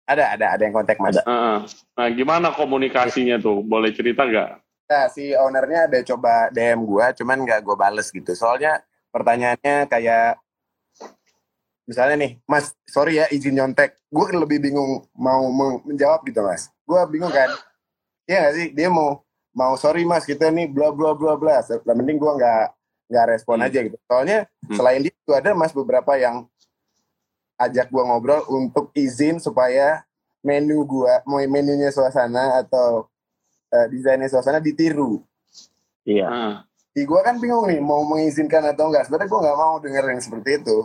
Ada, ada, ada yang kontak mas. Heeh. Nah gimana komunikasinya tuh boleh cerita nggak? Nah, si ownernya ada coba DM gua, cuman nggak gue bales gitu. Soalnya pertanyaannya kayak misalnya nih, Mas, sorry ya izin nyontek. Gue lebih bingung mau menjawab gitu, Mas. Gue bingung kan. Iya nggak sih? Dia mau mau sorry Mas, kita nih bla bla bla bla. Yang penting gue nggak nggak respon Hmm. aja gitu. Soalnya Hmm. selain itu ada Mas beberapa yang ajak gua ngobrol untuk izin supaya menu gua, mau menunya suasana atau eh, desainnya suasana ditiru Iya. Heeh. di gua kan bingung nih mau mengizinkan atau enggak sebenarnya gua nggak mau denger yang seperti itu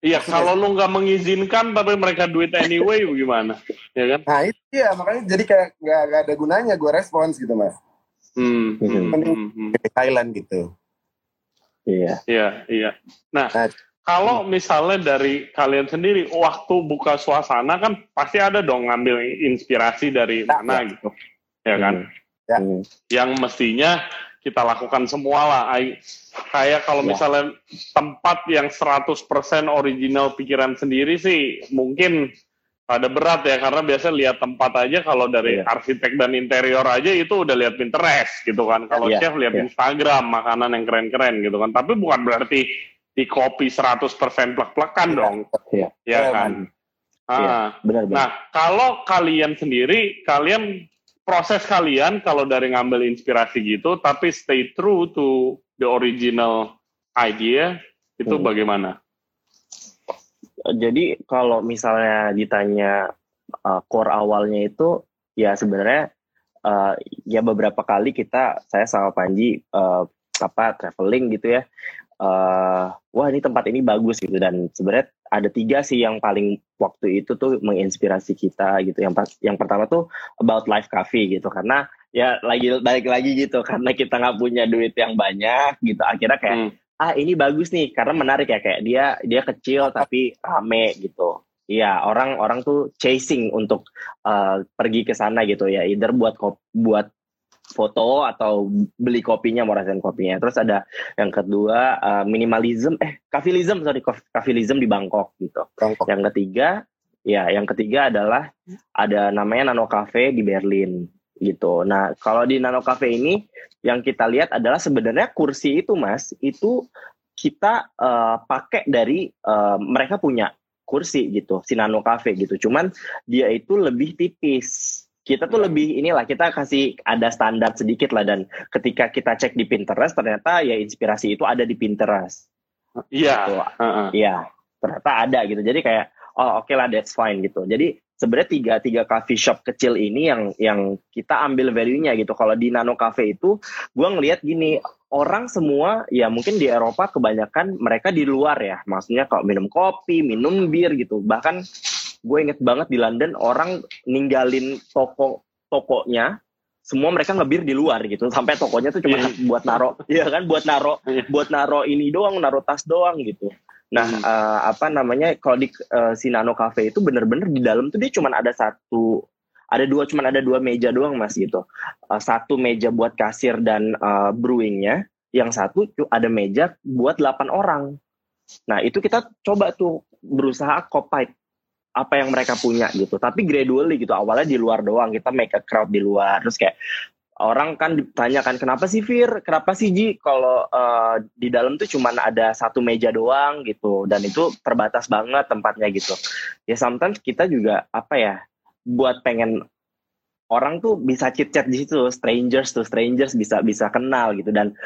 Iya kalau lu nggak mengizinkan tapi mereka duit anyway gimana? Ya kan? nah itu ya makanya jadi kayak nggak ada gunanya gua respons gitu mas Hmm, hmm, Mending hmm, hmm. di Thailand gitu Iya. Iya, iya. Nah, Nah. Kalau misalnya dari kalian sendiri, waktu buka suasana kan pasti ada dong ngambil inspirasi dari Ya, mana ya. gitu, ya kan? Ya. Hmm. Yang mestinya kita lakukan semua lah. Kayak kalau Ya. misalnya tempat yang 100% original pikiran sendiri sih mungkin pada berat ya karena biasa lihat tempat aja kalau dari Iya. arsitek dan interior aja itu udah lihat Pinterest gitu kan. Kalau Iya, chef lihat iya. Instagram makanan yang keren-keren gitu kan. Tapi bukan berarti di copy 100% plek-plekan Iya. dong. Iya. Ya Iya, kan. Ah. Iya. Benar, benar. Nah, kalau kalian sendiri, kalian proses kalian kalau dari ngambil inspirasi gitu, tapi stay true to the original idea, itu Hmm. bagaimana? Jadi kalau misalnya ditanya uh, core awalnya itu ya sebenarnya uh, ya beberapa kali kita saya sama Panji uh, apa traveling gitu ya. Uh, wah ini tempat ini bagus gitu. Dan sebenarnya ada tiga sih yang paling waktu itu tuh menginspirasi kita gitu. Yang pas- yang pertama tuh about life cafe gitu. Karena ya lagi balik lagi gitu. Karena kita nggak punya duit yang banyak gitu. Akhirnya kayak Hmm. ah ini bagus nih. Karena menarik ya. Kayak dia dia kecil tapi rame gitu. Iya orang orang tuh chasing untuk uh, pergi ke sana gitu ya, either buat buat foto atau beli kopinya mau rasain kopinya. Terus ada yang kedua uh, minimalism eh kafilism sorry kaf- kafilism di Bangkok gitu. Bangkok. Yang ketiga ya yang ketiga adalah ada namanya Nano Cafe di Berlin gitu. Nah kalau di Nano Cafe ini yang kita lihat adalah sebenarnya kursi itu mas itu kita eh, pakai dari eh, mereka punya kursi gitu si Nano Cafe gitu cuman dia itu lebih tipis kita tuh lebih inilah kita kasih ada standar sedikit lah dan ketika kita cek di Pinterest ternyata ya inspirasi itu ada di Pinterest Iya. Gitu. Heeh. Iya, ternyata ada gitu. Jadi kayak oh oke lah that's fine gitu. Jadi sebenarnya tiga tiga coffee shop kecil ini yang yang kita ambil value-nya gitu. Kalau di Nano Cafe itu gue ngelihat gini orang semua ya mungkin di Eropa kebanyakan mereka di luar ya. Maksudnya kalau minum kopi, minum bir gitu. Bahkan gue inget banget di London orang ninggalin toko tokonya semua mereka ngebir di luar gitu. Sampai tokonya tuh cuma Iya. buat naro. Iya. Kan? Buat naro Iya. buat naro ini doang naro tas doang gitu. Nah Hmm. eh, apa namanya kalau di eh, si Nano Cafe itu bener-bener di dalam tuh dia cuma ada satu ada dua cuman ada dua meja doang mas gitu. Eh, satu meja buat kasir dan eh, brewingnya yang satu tuh ada meja buat 8 orang. Nah itu kita coba tuh berusaha copy apa yang mereka punya gitu. Tapi gradually gitu awalnya di luar doang kita make a crowd di luar. Terus kayak orang kan ditanyakan kenapa sih Fir, kenapa sih Ji? Kalau uh, di dalam tuh cuman ada satu meja doang gitu dan itu terbatas banget tempatnya gitu. Ya sometimes kita juga apa ya buat pengen orang tuh bisa chit chat di situ, strangers tuh strangers bisa bisa kenal gitu. Dan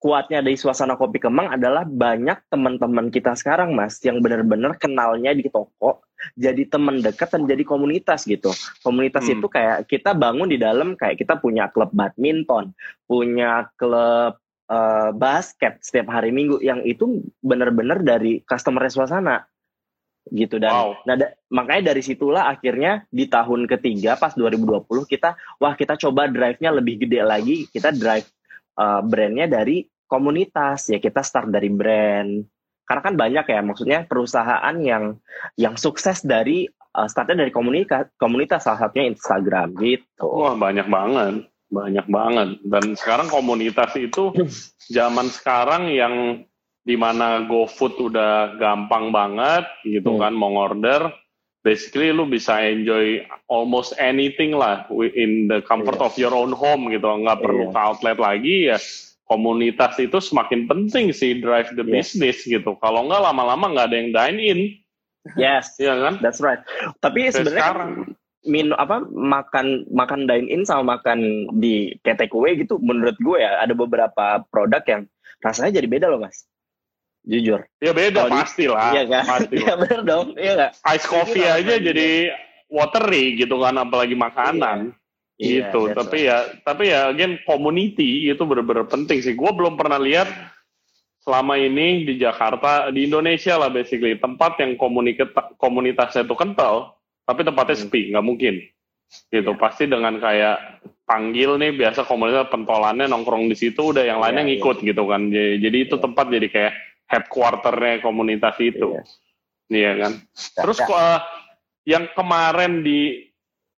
kuatnya dari suasana kopi Kemang adalah banyak teman-teman kita sekarang mas yang benar-benar kenalnya di toko jadi teman dekat dan jadi komunitas gitu. Komunitas hmm. itu kayak kita bangun di dalam kayak kita punya klub badminton punya klub uh, basket setiap hari minggu yang itu benar-benar dari customer suasana gitu. Dan wow. nah da, makanya dari situlah akhirnya di tahun ketiga pas 2020 kita wah kita coba drive-nya lebih gede lagi. Kita drive uh, brandnya dari komunitas. Ya kita start dari brand karena kan banyak ya maksudnya perusahaan yang yang sukses dari uh, startnya dari komunitas komunitas salah satunya Instagram gitu wah banyak banget banyak banget dan sekarang komunitas itu zaman sekarang yang di mana GoFood udah gampang banget gitu hmm. kan mau order basically lu bisa enjoy almost anything lah in the comfort yeah. of your own home gitu nggak yeah. perlu ke outlet lagi ya komunitas itu semakin penting sih drive the yes. business gitu. Kalau nggak lama-lama nggak ada yang dine in. Yes. Ya kan? That's right. Tapi sebenarnya min apa makan makan dine in sama makan di takeaway gitu menurut gue ya ada beberapa produk yang rasanya jadi beda loh mas. Jujur. Ya beda Kalo pasti di, lah iya kan? Pasti. Ya benar dong. Iya gak? ice coffee iya, aja jadi watery gitu kan apalagi makanan iya. gitu iya, tapi right. ya tapi ya again community itu benar-benar penting sih gue belum pernah lihat selama ini di Jakarta di Indonesia lah basically tempat yang komunitasnya itu kental tapi tempatnya hmm. sepi nggak mungkin gitu yeah. pasti dengan kayak panggil nih biasa komunitas pentolannya nongkrong di situ udah yang lainnya yeah, ngikut yeah. gitu kan jadi, jadi itu yeah. tempat jadi kayak headquarternya komunitas itu. Iya, iya kan. Terus uh, yang kemarin di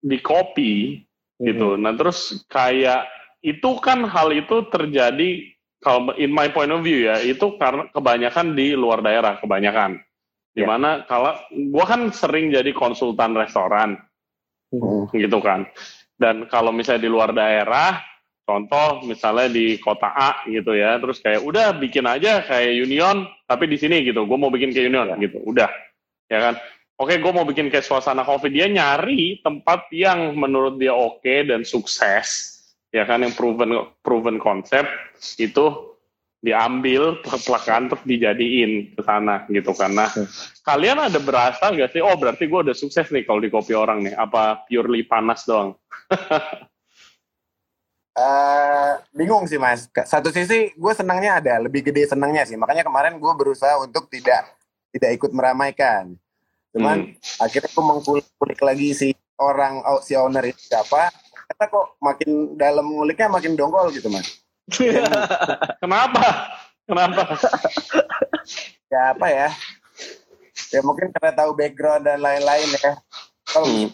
di kopi. Gitu. Nah, terus kayak itu kan hal itu terjadi kalau in my point of view ya, itu karena kebanyakan di luar daerah, kebanyakan. Di mana yeah. kalau gua kan sering jadi konsultan restoran. Mm-hmm. Gitu kan. Dan kalau misalnya di luar daerah, Contoh misalnya di kota A gitu ya, terus kayak udah bikin aja kayak Union, tapi di sini gitu, gue mau bikin kayak Union gitu, udah, ya kan? Oke, gue mau bikin kayak suasana coffee, dia nyari tempat yang menurut dia oke dan sukses, ya kan, yang proven proven konsep itu diambil pelakan terus dijadiin ke sana gitu karena kalian ada berasa nggak sih oh berarti gue udah sukses nih kalau di kopi orang nih apa purely panas doang Uh, bingung sih mas. Satu sisi gue senangnya ada, lebih gede senangnya sih. Makanya kemarin gue berusaha untuk tidak tidak ikut meramaikan. Cuman hmm. akhirnya gue mengkulik lagi si orang oh, si owner itu siapa. Kata kok makin dalam nguliknya makin dongkol gitu mas. Kenapa? Kenapa? ya apa ya? Ya mungkin karena tahu background dan lain-lain ya. Kalau hmm.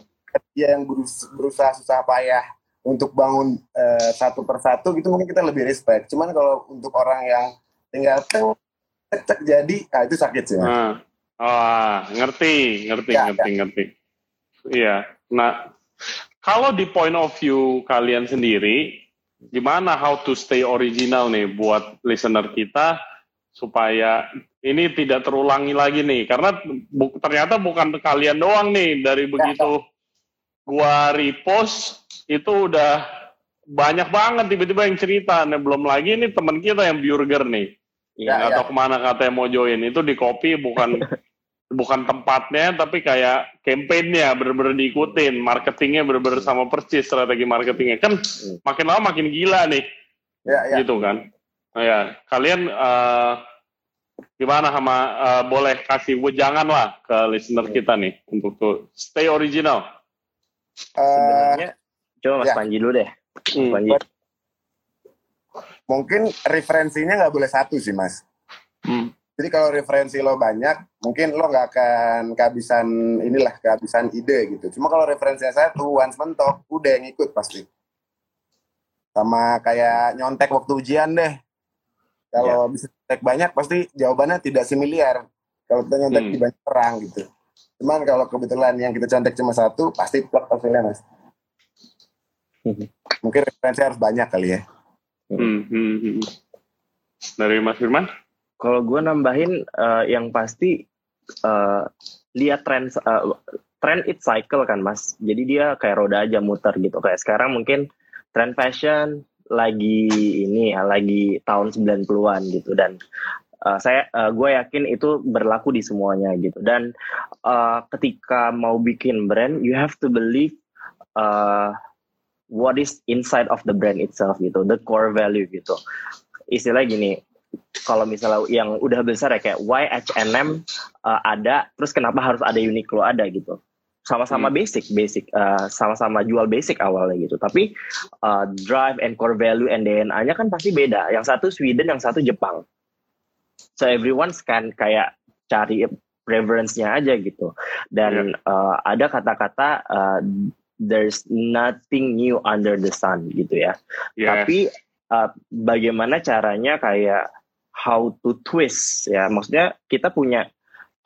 dia yang berusaha susah payah untuk bangun uh, satu persatu gitu mungkin kita lebih respect. Cuman kalau untuk orang yang tinggal cek cek jadi, ah itu sakit sih. Nah. Oh, ngerti, ngerti, ya, ngerti, ya. ngerti. Iya. Nah, kalau di point of view kalian sendiri, gimana how to stay original nih buat listener kita supaya ini tidak terulangi lagi nih karena bu, ternyata bukan kalian doang nih dari begitu gua repost itu udah banyak banget tiba-tiba yang cerita. Nah, belum lagi ini teman kita yang burger nih. Ya, atau ya. ke mana katanya mau join itu di kopi bukan bukan tempatnya tapi kayak campaignnya bener-bener diikutin marketingnya bener-bener sama persis strategi marketingnya kan hmm. makin lama makin gila nih ya, ya. gitu kan nah, ya kalian uh, gimana sama uh, boleh kasih wejangan lah ke listener hmm. kita nih untuk tuh stay original uh, sebenarnya Coba Mas ya. Panji dulu deh. Hmm. Panji. Mungkin referensinya nggak boleh satu sih Mas. Hmm. Jadi kalau referensi lo banyak, mungkin lo nggak akan kehabisan inilah kehabisan ide gitu. Cuma kalau referensinya satu, once mentok, udah yang ikut pasti. Sama kayak nyontek waktu ujian deh. Kalau yeah. bisa nyontek banyak, pasti jawabannya tidak semiliar. Kalau kita nyontek hmm. di banyak orang gitu. Cuman kalau kebetulan yang kita contek cuma satu, pasti plot hasilnya mas. Mungkin referensi harus banyak kali ya. Hmm, hmm, hmm. Dari Mas Firman? Kalau gue nambahin uh, yang pasti uh, lihat tren uh, tren it cycle kan mas. Jadi dia kayak roda aja muter gitu. Kayak sekarang mungkin tren fashion lagi ini ya, lagi tahun 90-an gitu dan uh, saya uh, gue yakin itu berlaku di semuanya gitu. Dan uh, ketika mau bikin brand, you have to believe uh, what is inside of the brand itself gitu, the core value gitu. Istilah gini, kalau misalnya yang udah besar ya kayak why H&M uh, ada, terus kenapa harus ada Uniqlo ada gitu. Sama-sama hmm. basic, basic, uh, sama-sama jual basic awalnya gitu. Tapi uh, drive and core value and DNA-nya kan pasti beda. Yang satu Sweden, yang satu Jepang. So everyone kan kayak cari preference-nya aja gitu. Dan yeah. uh, ada kata-kata uh, there's nothing new under the sun gitu ya. Yes. Tapi uh, bagaimana caranya kayak how to twist ya. Maksudnya kita punya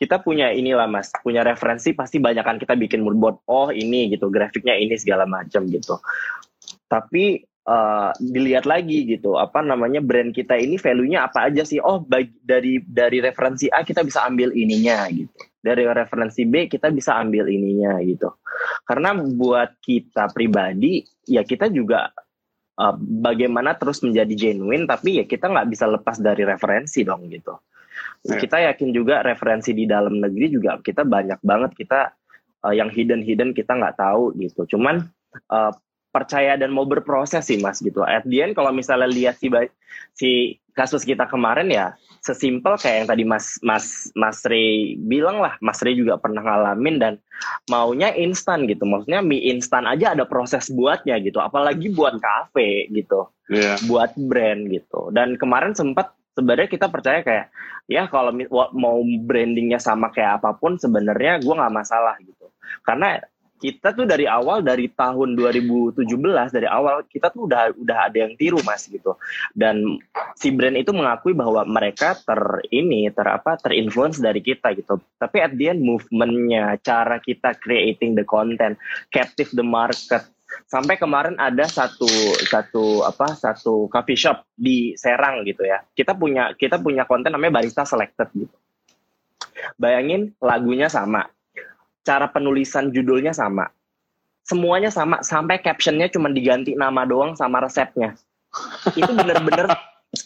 kita punya inilah mas, punya referensi pasti banyak kan kita bikin moodboard. Oh ini gitu, grafiknya ini segala macam gitu. Tapi uh, dilihat lagi gitu, apa namanya brand kita ini value-nya apa aja sih? Oh bagi, dari dari referensi A kita bisa ambil ininya gitu dari referensi B kita bisa ambil ininya gitu. Karena buat kita pribadi ya kita juga uh, bagaimana terus menjadi genuine tapi ya kita nggak bisa lepas dari referensi dong gitu. Yeah. Kita yakin juga referensi di dalam negeri juga kita banyak banget kita uh, yang hidden hidden kita nggak tahu gitu. Cuman uh, percaya dan mau berproses sih mas gitu. At the end kalau misalnya lihat si si kasus kita kemarin ya sesimpel kayak yang tadi Mas Mas Mas Ray bilang lah, Mas Ray juga pernah ngalamin dan maunya instan gitu. Maksudnya mie instan aja ada proses buatnya gitu, apalagi buat kafe gitu. Yeah. Buat brand gitu. Dan kemarin sempat sebenarnya kita percaya kayak ya kalau mau brandingnya sama kayak apa pun sebenarnya gue nggak masalah gitu. Karena kita tuh dari awal dari tahun 2017 dari awal kita tuh udah udah ada yang tiru mas gitu. Dan si brand itu mengakui bahwa mereka ter ini ter apa terinfluence dari kita gitu. Tapi at the end movementnya cara kita creating the content captive the market. Sampai kemarin ada satu satu apa satu coffee shop di Serang gitu ya. Kita punya kita punya konten namanya barista selected gitu. Bayangin lagunya sama cara penulisan judulnya sama. Semuanya sama, sampai captionnya cuma diganti nama doang sama resepnya. Itu bener-bener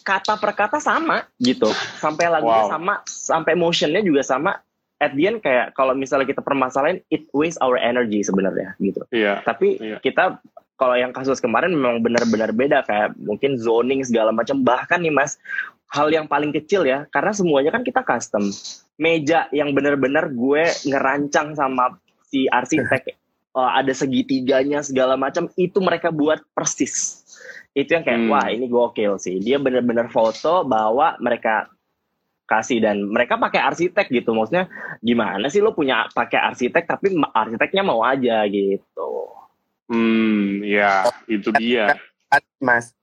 kata per kata sama gitu. Sampai lagunya wow. sama, sampai motionnya juga sama. At the end kayak kalau misalnya kita permasalahin, it waste our energy sebenarnya gitu. Iya. Tapi iya. kita kalau yang kasus kemarin memang benar-benar beda kayak mungkin zoning segala macam bahkan nih mas hal yang paling kecil ya karena semuanya kan kita custom meja yang benar-benar gue ngerancang sama si arsitek uh, ada segitiganya segala macam itu mereka buat persis. Itu yang kayak hmm. wah ini gokil sih. Dia benar-benar foto bawa mereka kasih dan mereka pakai arsitek gitu. Maksudnya gimana sih lo punya pakai arsitek tapi arsiteknya mau aja gitu. Hmm ya itu dia. Mas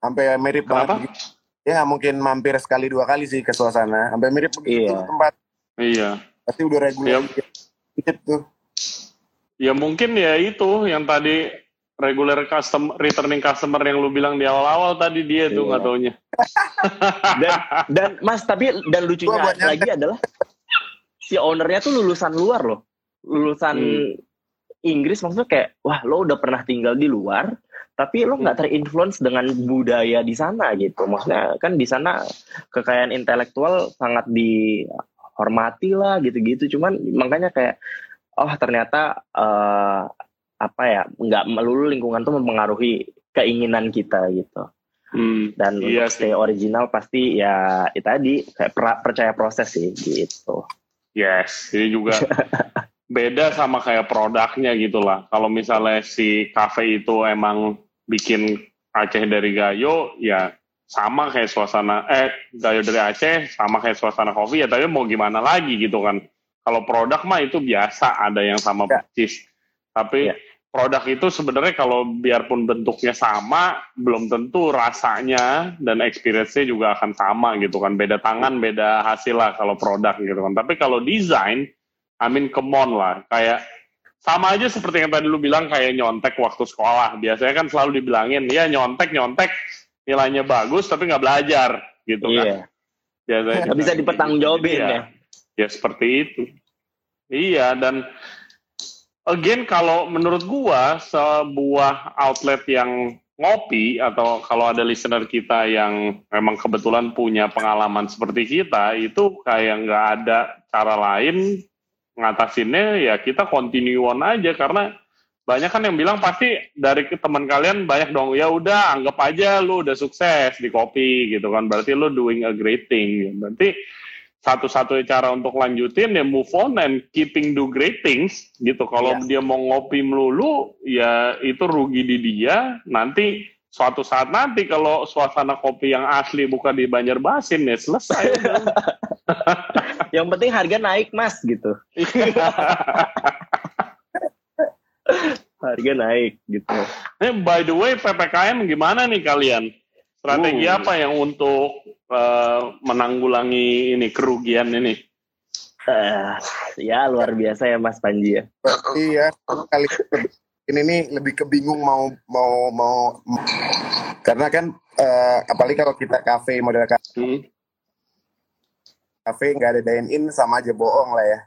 sampai mirip Kenapa? banget ya nggak mungkin mampir sekali dua kali sih ke suasana sampai mirip begitu iya. tempat iya pasti udah reguler ya. tuh ya mungkin ya itu yang tadi regular custom returning customer yang lu bilang di awal-awal tadi dia iya. tuh nggak taunya dan dan mas tapi dan lucunya lagi adalah si ownernya tuh lulusan luar loh lulusan hmm. Inggris maksudnya kayak wah lo udah pernah tinggal di luar tapi lo nggak terinfluence dengan budaya di sana gitu. Maksudnya kan di sana kekayaan intelektual sangat dihormati lah gitu-gitu. Cuman makanya kayak oh ternyata uh, apa ya nggak melulu lingkungan tuh mempengaruhi keinginan kita gitu. Hmm, dan iya untuk stay original pasti ya itu tadi kayak percaya proses sih gitu. Yes ini juga beda sama kayak produknya gitu lah. Kalau misalnya si cafe itu emang bikin Aceh dari Gayo ya sama kayak suasana eh Gayo dari Aceh sama kayak suasana kopi ya tapi mau gimana lagi gitu kan. Kalau produk mah itu biasa ada yang sama ya. persis. Tapi ya. produk itu sebenarnya kalau biarpun bentuknya sama belum tentu rasanya dan experience-nya juga akan sama gitu kan. Beda tangan beda hasil lah kalau produk gitu kan. Tapi kalau desain I mean come on lah. Kayak sama aja seperti yang tadi lu bilang kayak nyontek waktu sekolah. Biasanya kan selalu dibilangin, ya nyontek nyontek nilainya bagus tapi nggak belajar gitu Iya. kan. Biasanya Nggak bisa gitu. dipertanggungjawabin Jadi ya. Ya seperti itu. Iya dan again kalau menurut gua sebuah outlet yang ngopi atau kalau ada listener kita yang memang kebetulan punya pengalaman seperti kita itu kayak nggak ada cara lain ngatasinnya ya kita continue on aja. Karena banyak kan yang bilang pasti dari teman kalian banyak dong ya udah anggap aja lu udah sukses di kopi gitu kan. Berarti lu doing a great thing. Berarti satu-satunya cara untuk lanjutin ya move on and keeping do great things gitu. Kalau dia mau ngopi melulu ya itu rugi di dia. Nanti suatu saat nanti kalau suasana kopi yang asli bukan di Banjarmasin ya selesai. Yang penting harga naik mas gitu. harga naik gitu. Eh, by the way, PPKM gimana nih kalian? Strategi Uh. apa yang untuk eh, menanggulangi ini kerugian ini? Eh, ya luar biasa ya Mas Panji ya. Iya, kali ini nih lebih kebingung mau mau mau karena kan eh, apalagi kalau kita kafe model kafe Hmm. Nggak ada dine in sama aja bohong lah ya.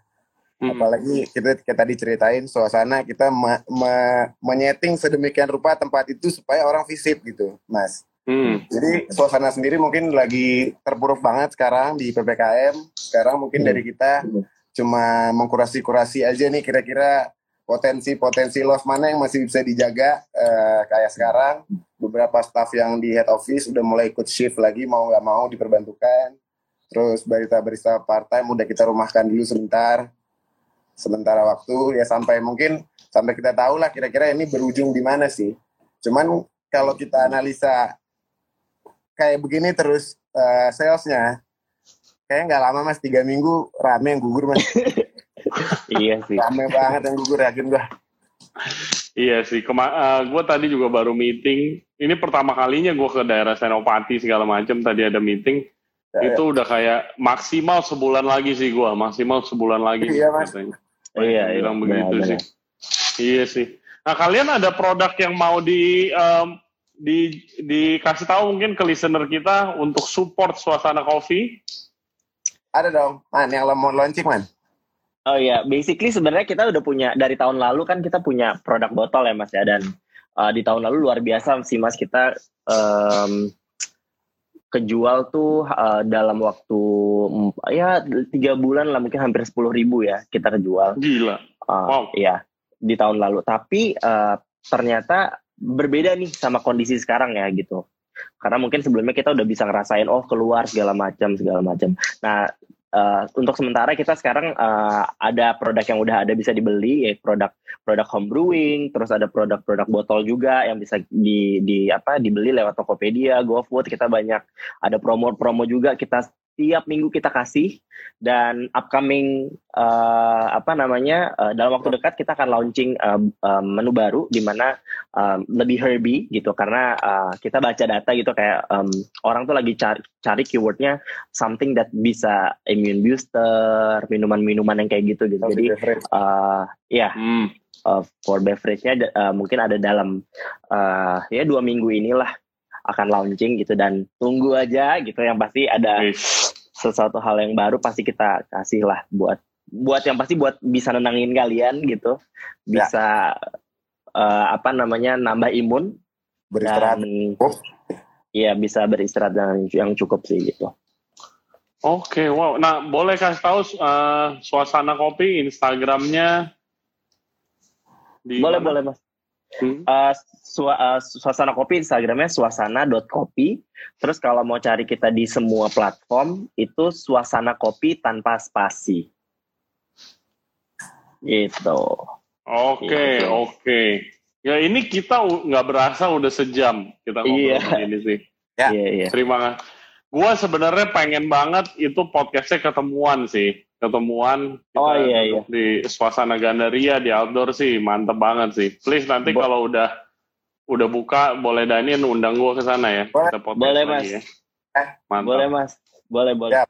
Hmm. Apalagi kita kita tadi ceritain suasana kita me- me- menyeting sedemikian rupa tempat itu supaya orang visit gitu, Mas. Hmm. Jadi suasana sendiri mungkin lagi terpuruk banget sekarang di ppkm. Sekarang mungkin dari kita cuma mengkurasi-kurasi aja nih kira-kira potensi-potensi loss mana yang masih bisa dijaga eh, kayak sekarang. Beberapa staff yang di head office udah mulai ikut shift lagi mau nggak mau diperbantukan. Terus barista-barista part time udah kita rumahkan dulu sebentar. Sementara waktu ya sampai mungkin sampai kita tahu lah kira-kira ini berujung di mana sih. Cuman kalau kita analisa kayak begini terus eh, salesnya kayak nggak lama mas tiga minggu rame yang gugur mas iya sih. rame banget yang gugur yakin gua Iya sih, Kema gue tadi juga baru meeting. Ini pertama kalinya gue ke daerah Senopati segala macam. Tadi ada meeting. Ya, itu udah kayak maksimal sebulan lagi sih gue, maksimal sebulan lagi. Iya, Mas. katanya. Iya, iya, bilang begitu benar, sih. Iya sih. Nah kalian ada produk yang mau di em, di dikasih tahu mungkin ke listener kita untuk support suasana kopi? ada dong man yang lo mau launching man Oh iya, basically sebenarnya kita udah punya dari tahun lalu kan kita punya produk botol ya Mas ya dan uh, di tahun lalu luar biasa sih Mas kita em, kejual tuh uh, dalam waktu ya tiga bulan lah mungkin hampir sepuluh ribu ya kita kejual. Gila. Uh, Wow. Iya di tahun lalu. Tapi uh, ternyata berbeda nih sama kondisi sekarang ya gitu. Karena mungkin sebelumnya kita udah bisa ngerasain oh keluar segala macam segala macam. Nah uh, untuk sementara kita sekarang uh, ada produk yang udah ada bisa dibeli ya produk produk home brewing, terus ada produk-produk botol juga yang bisa di di apa dibeli lewat Tokopedia, GoFood kita banyak. Ada promo-promo juga kita tiap minggu kita kasih dan upcoming uh, apa namanya uh, dalam waktu dekat kita akan launching uh, uh, menu baru di mana um, lebih herby gitu karena uh, kita baca data gitu kayak um, orang tuh lagi cari cari keywordnya something that bisa immune booster minuman-minuman yang kayak gitu gitu jadi uh, ya Hmm. uh, for beverage-nya uh, mungkin ada dalam uh, ya dua minggu inilah akan launching gitu dan tunggu aja gitu yang pasti ada. Sesuatu hal yang baru pasti kita kasih lah buat buat yang pasti buat bisa nenangin kalian gitu bisa uh, apa namanya nambah imun beristirahat dan cukup. iya bisa beristirahat dengan yang cukup sih gitu Oke, wow. Nah, boleh kasih tahu uh, suasana kopi Instagramnya? Di boleh mana? boleh mas Hmm. Uh, sua- uh, suasana kopi Instagramnya suasana.kopi. Terus kalau mau cari kita di semua platform itu suasana kopi tanpa spasi. Gitu. Oke, Iya. oke. Ya ini kita nggak berasa udah sejam kita ngobrol Iya. ini sih. Ya. Iya iya. Terima kasih. Gua sebenarnya pengen banget itu podcastnya ketemuan sih, ketemuan kita Oh, iya, duduk di suasana gandaria di outdoor sih, mantep banget sih. Please nanti Bo- kalau udah udah buka boleh Daniel undang gua ke sana ya. Boleh. Kita Boleh, Mas. ya. Eh, Mantap. Boleh mas. Boleh boleh. Ya.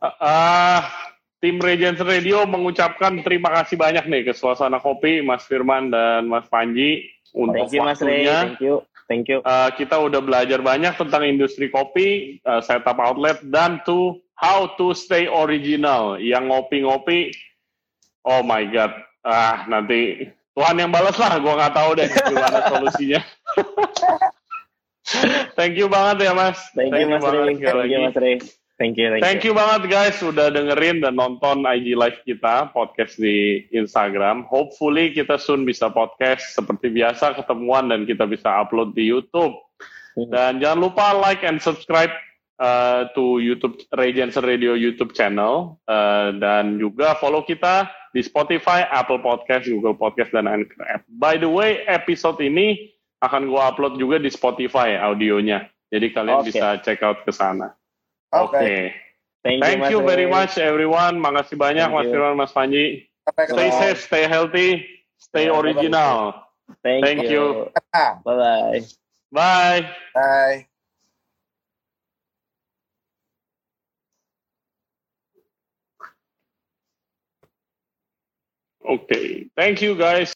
Ah, tim Regency Radio mengucapkan terima kasih banyak nih ke Suasana Kopi, Mas Firman dan Mas Panji untuk Thank you Mas Ray, waktunya. thank you. Thank you. Uh, kita udah belajar banyak tentang industri kopi, uh, setup outlet, dan to how to stay original. Yang ngopi-ngopi, oh my god, ah nanti Tuhan yang balas lah, gue nggak tahu deh gimana solusinya. thank you banget ya mas. Thank you Mas sekali thank you. Mas Ray. Thank you, thank, Thank you. you banget guys sudah dengerin dan nonton IG live kita podcast di Instagram. Hopefully kita soon bisa podcast seperti biasa ketemuan dan kita bisa upload di YouTube. Mhm. Dan jangan lupa like and subscribe uh, to YouTube Regency Radio YouTube channel Uh, dan juga follow kita di Spotify, Apple Podcast, Google Podcast dan Anchor app. By the way, episode ini akan gua upload juga di Spotify audionya. Jadi kalian Oke. bisa check out ke sana. Oke. Oke. Thank, Thank Mas you very Ray. much everyone. Makasih banyak Thank Mas you. Firman, Mas Panji. Sampai Stay ketemu. safe, stay healthy, stay Yeah, original. Thank, Thank you. Ah, Bye bye. Bye. Bye. Okay. Thank you guys.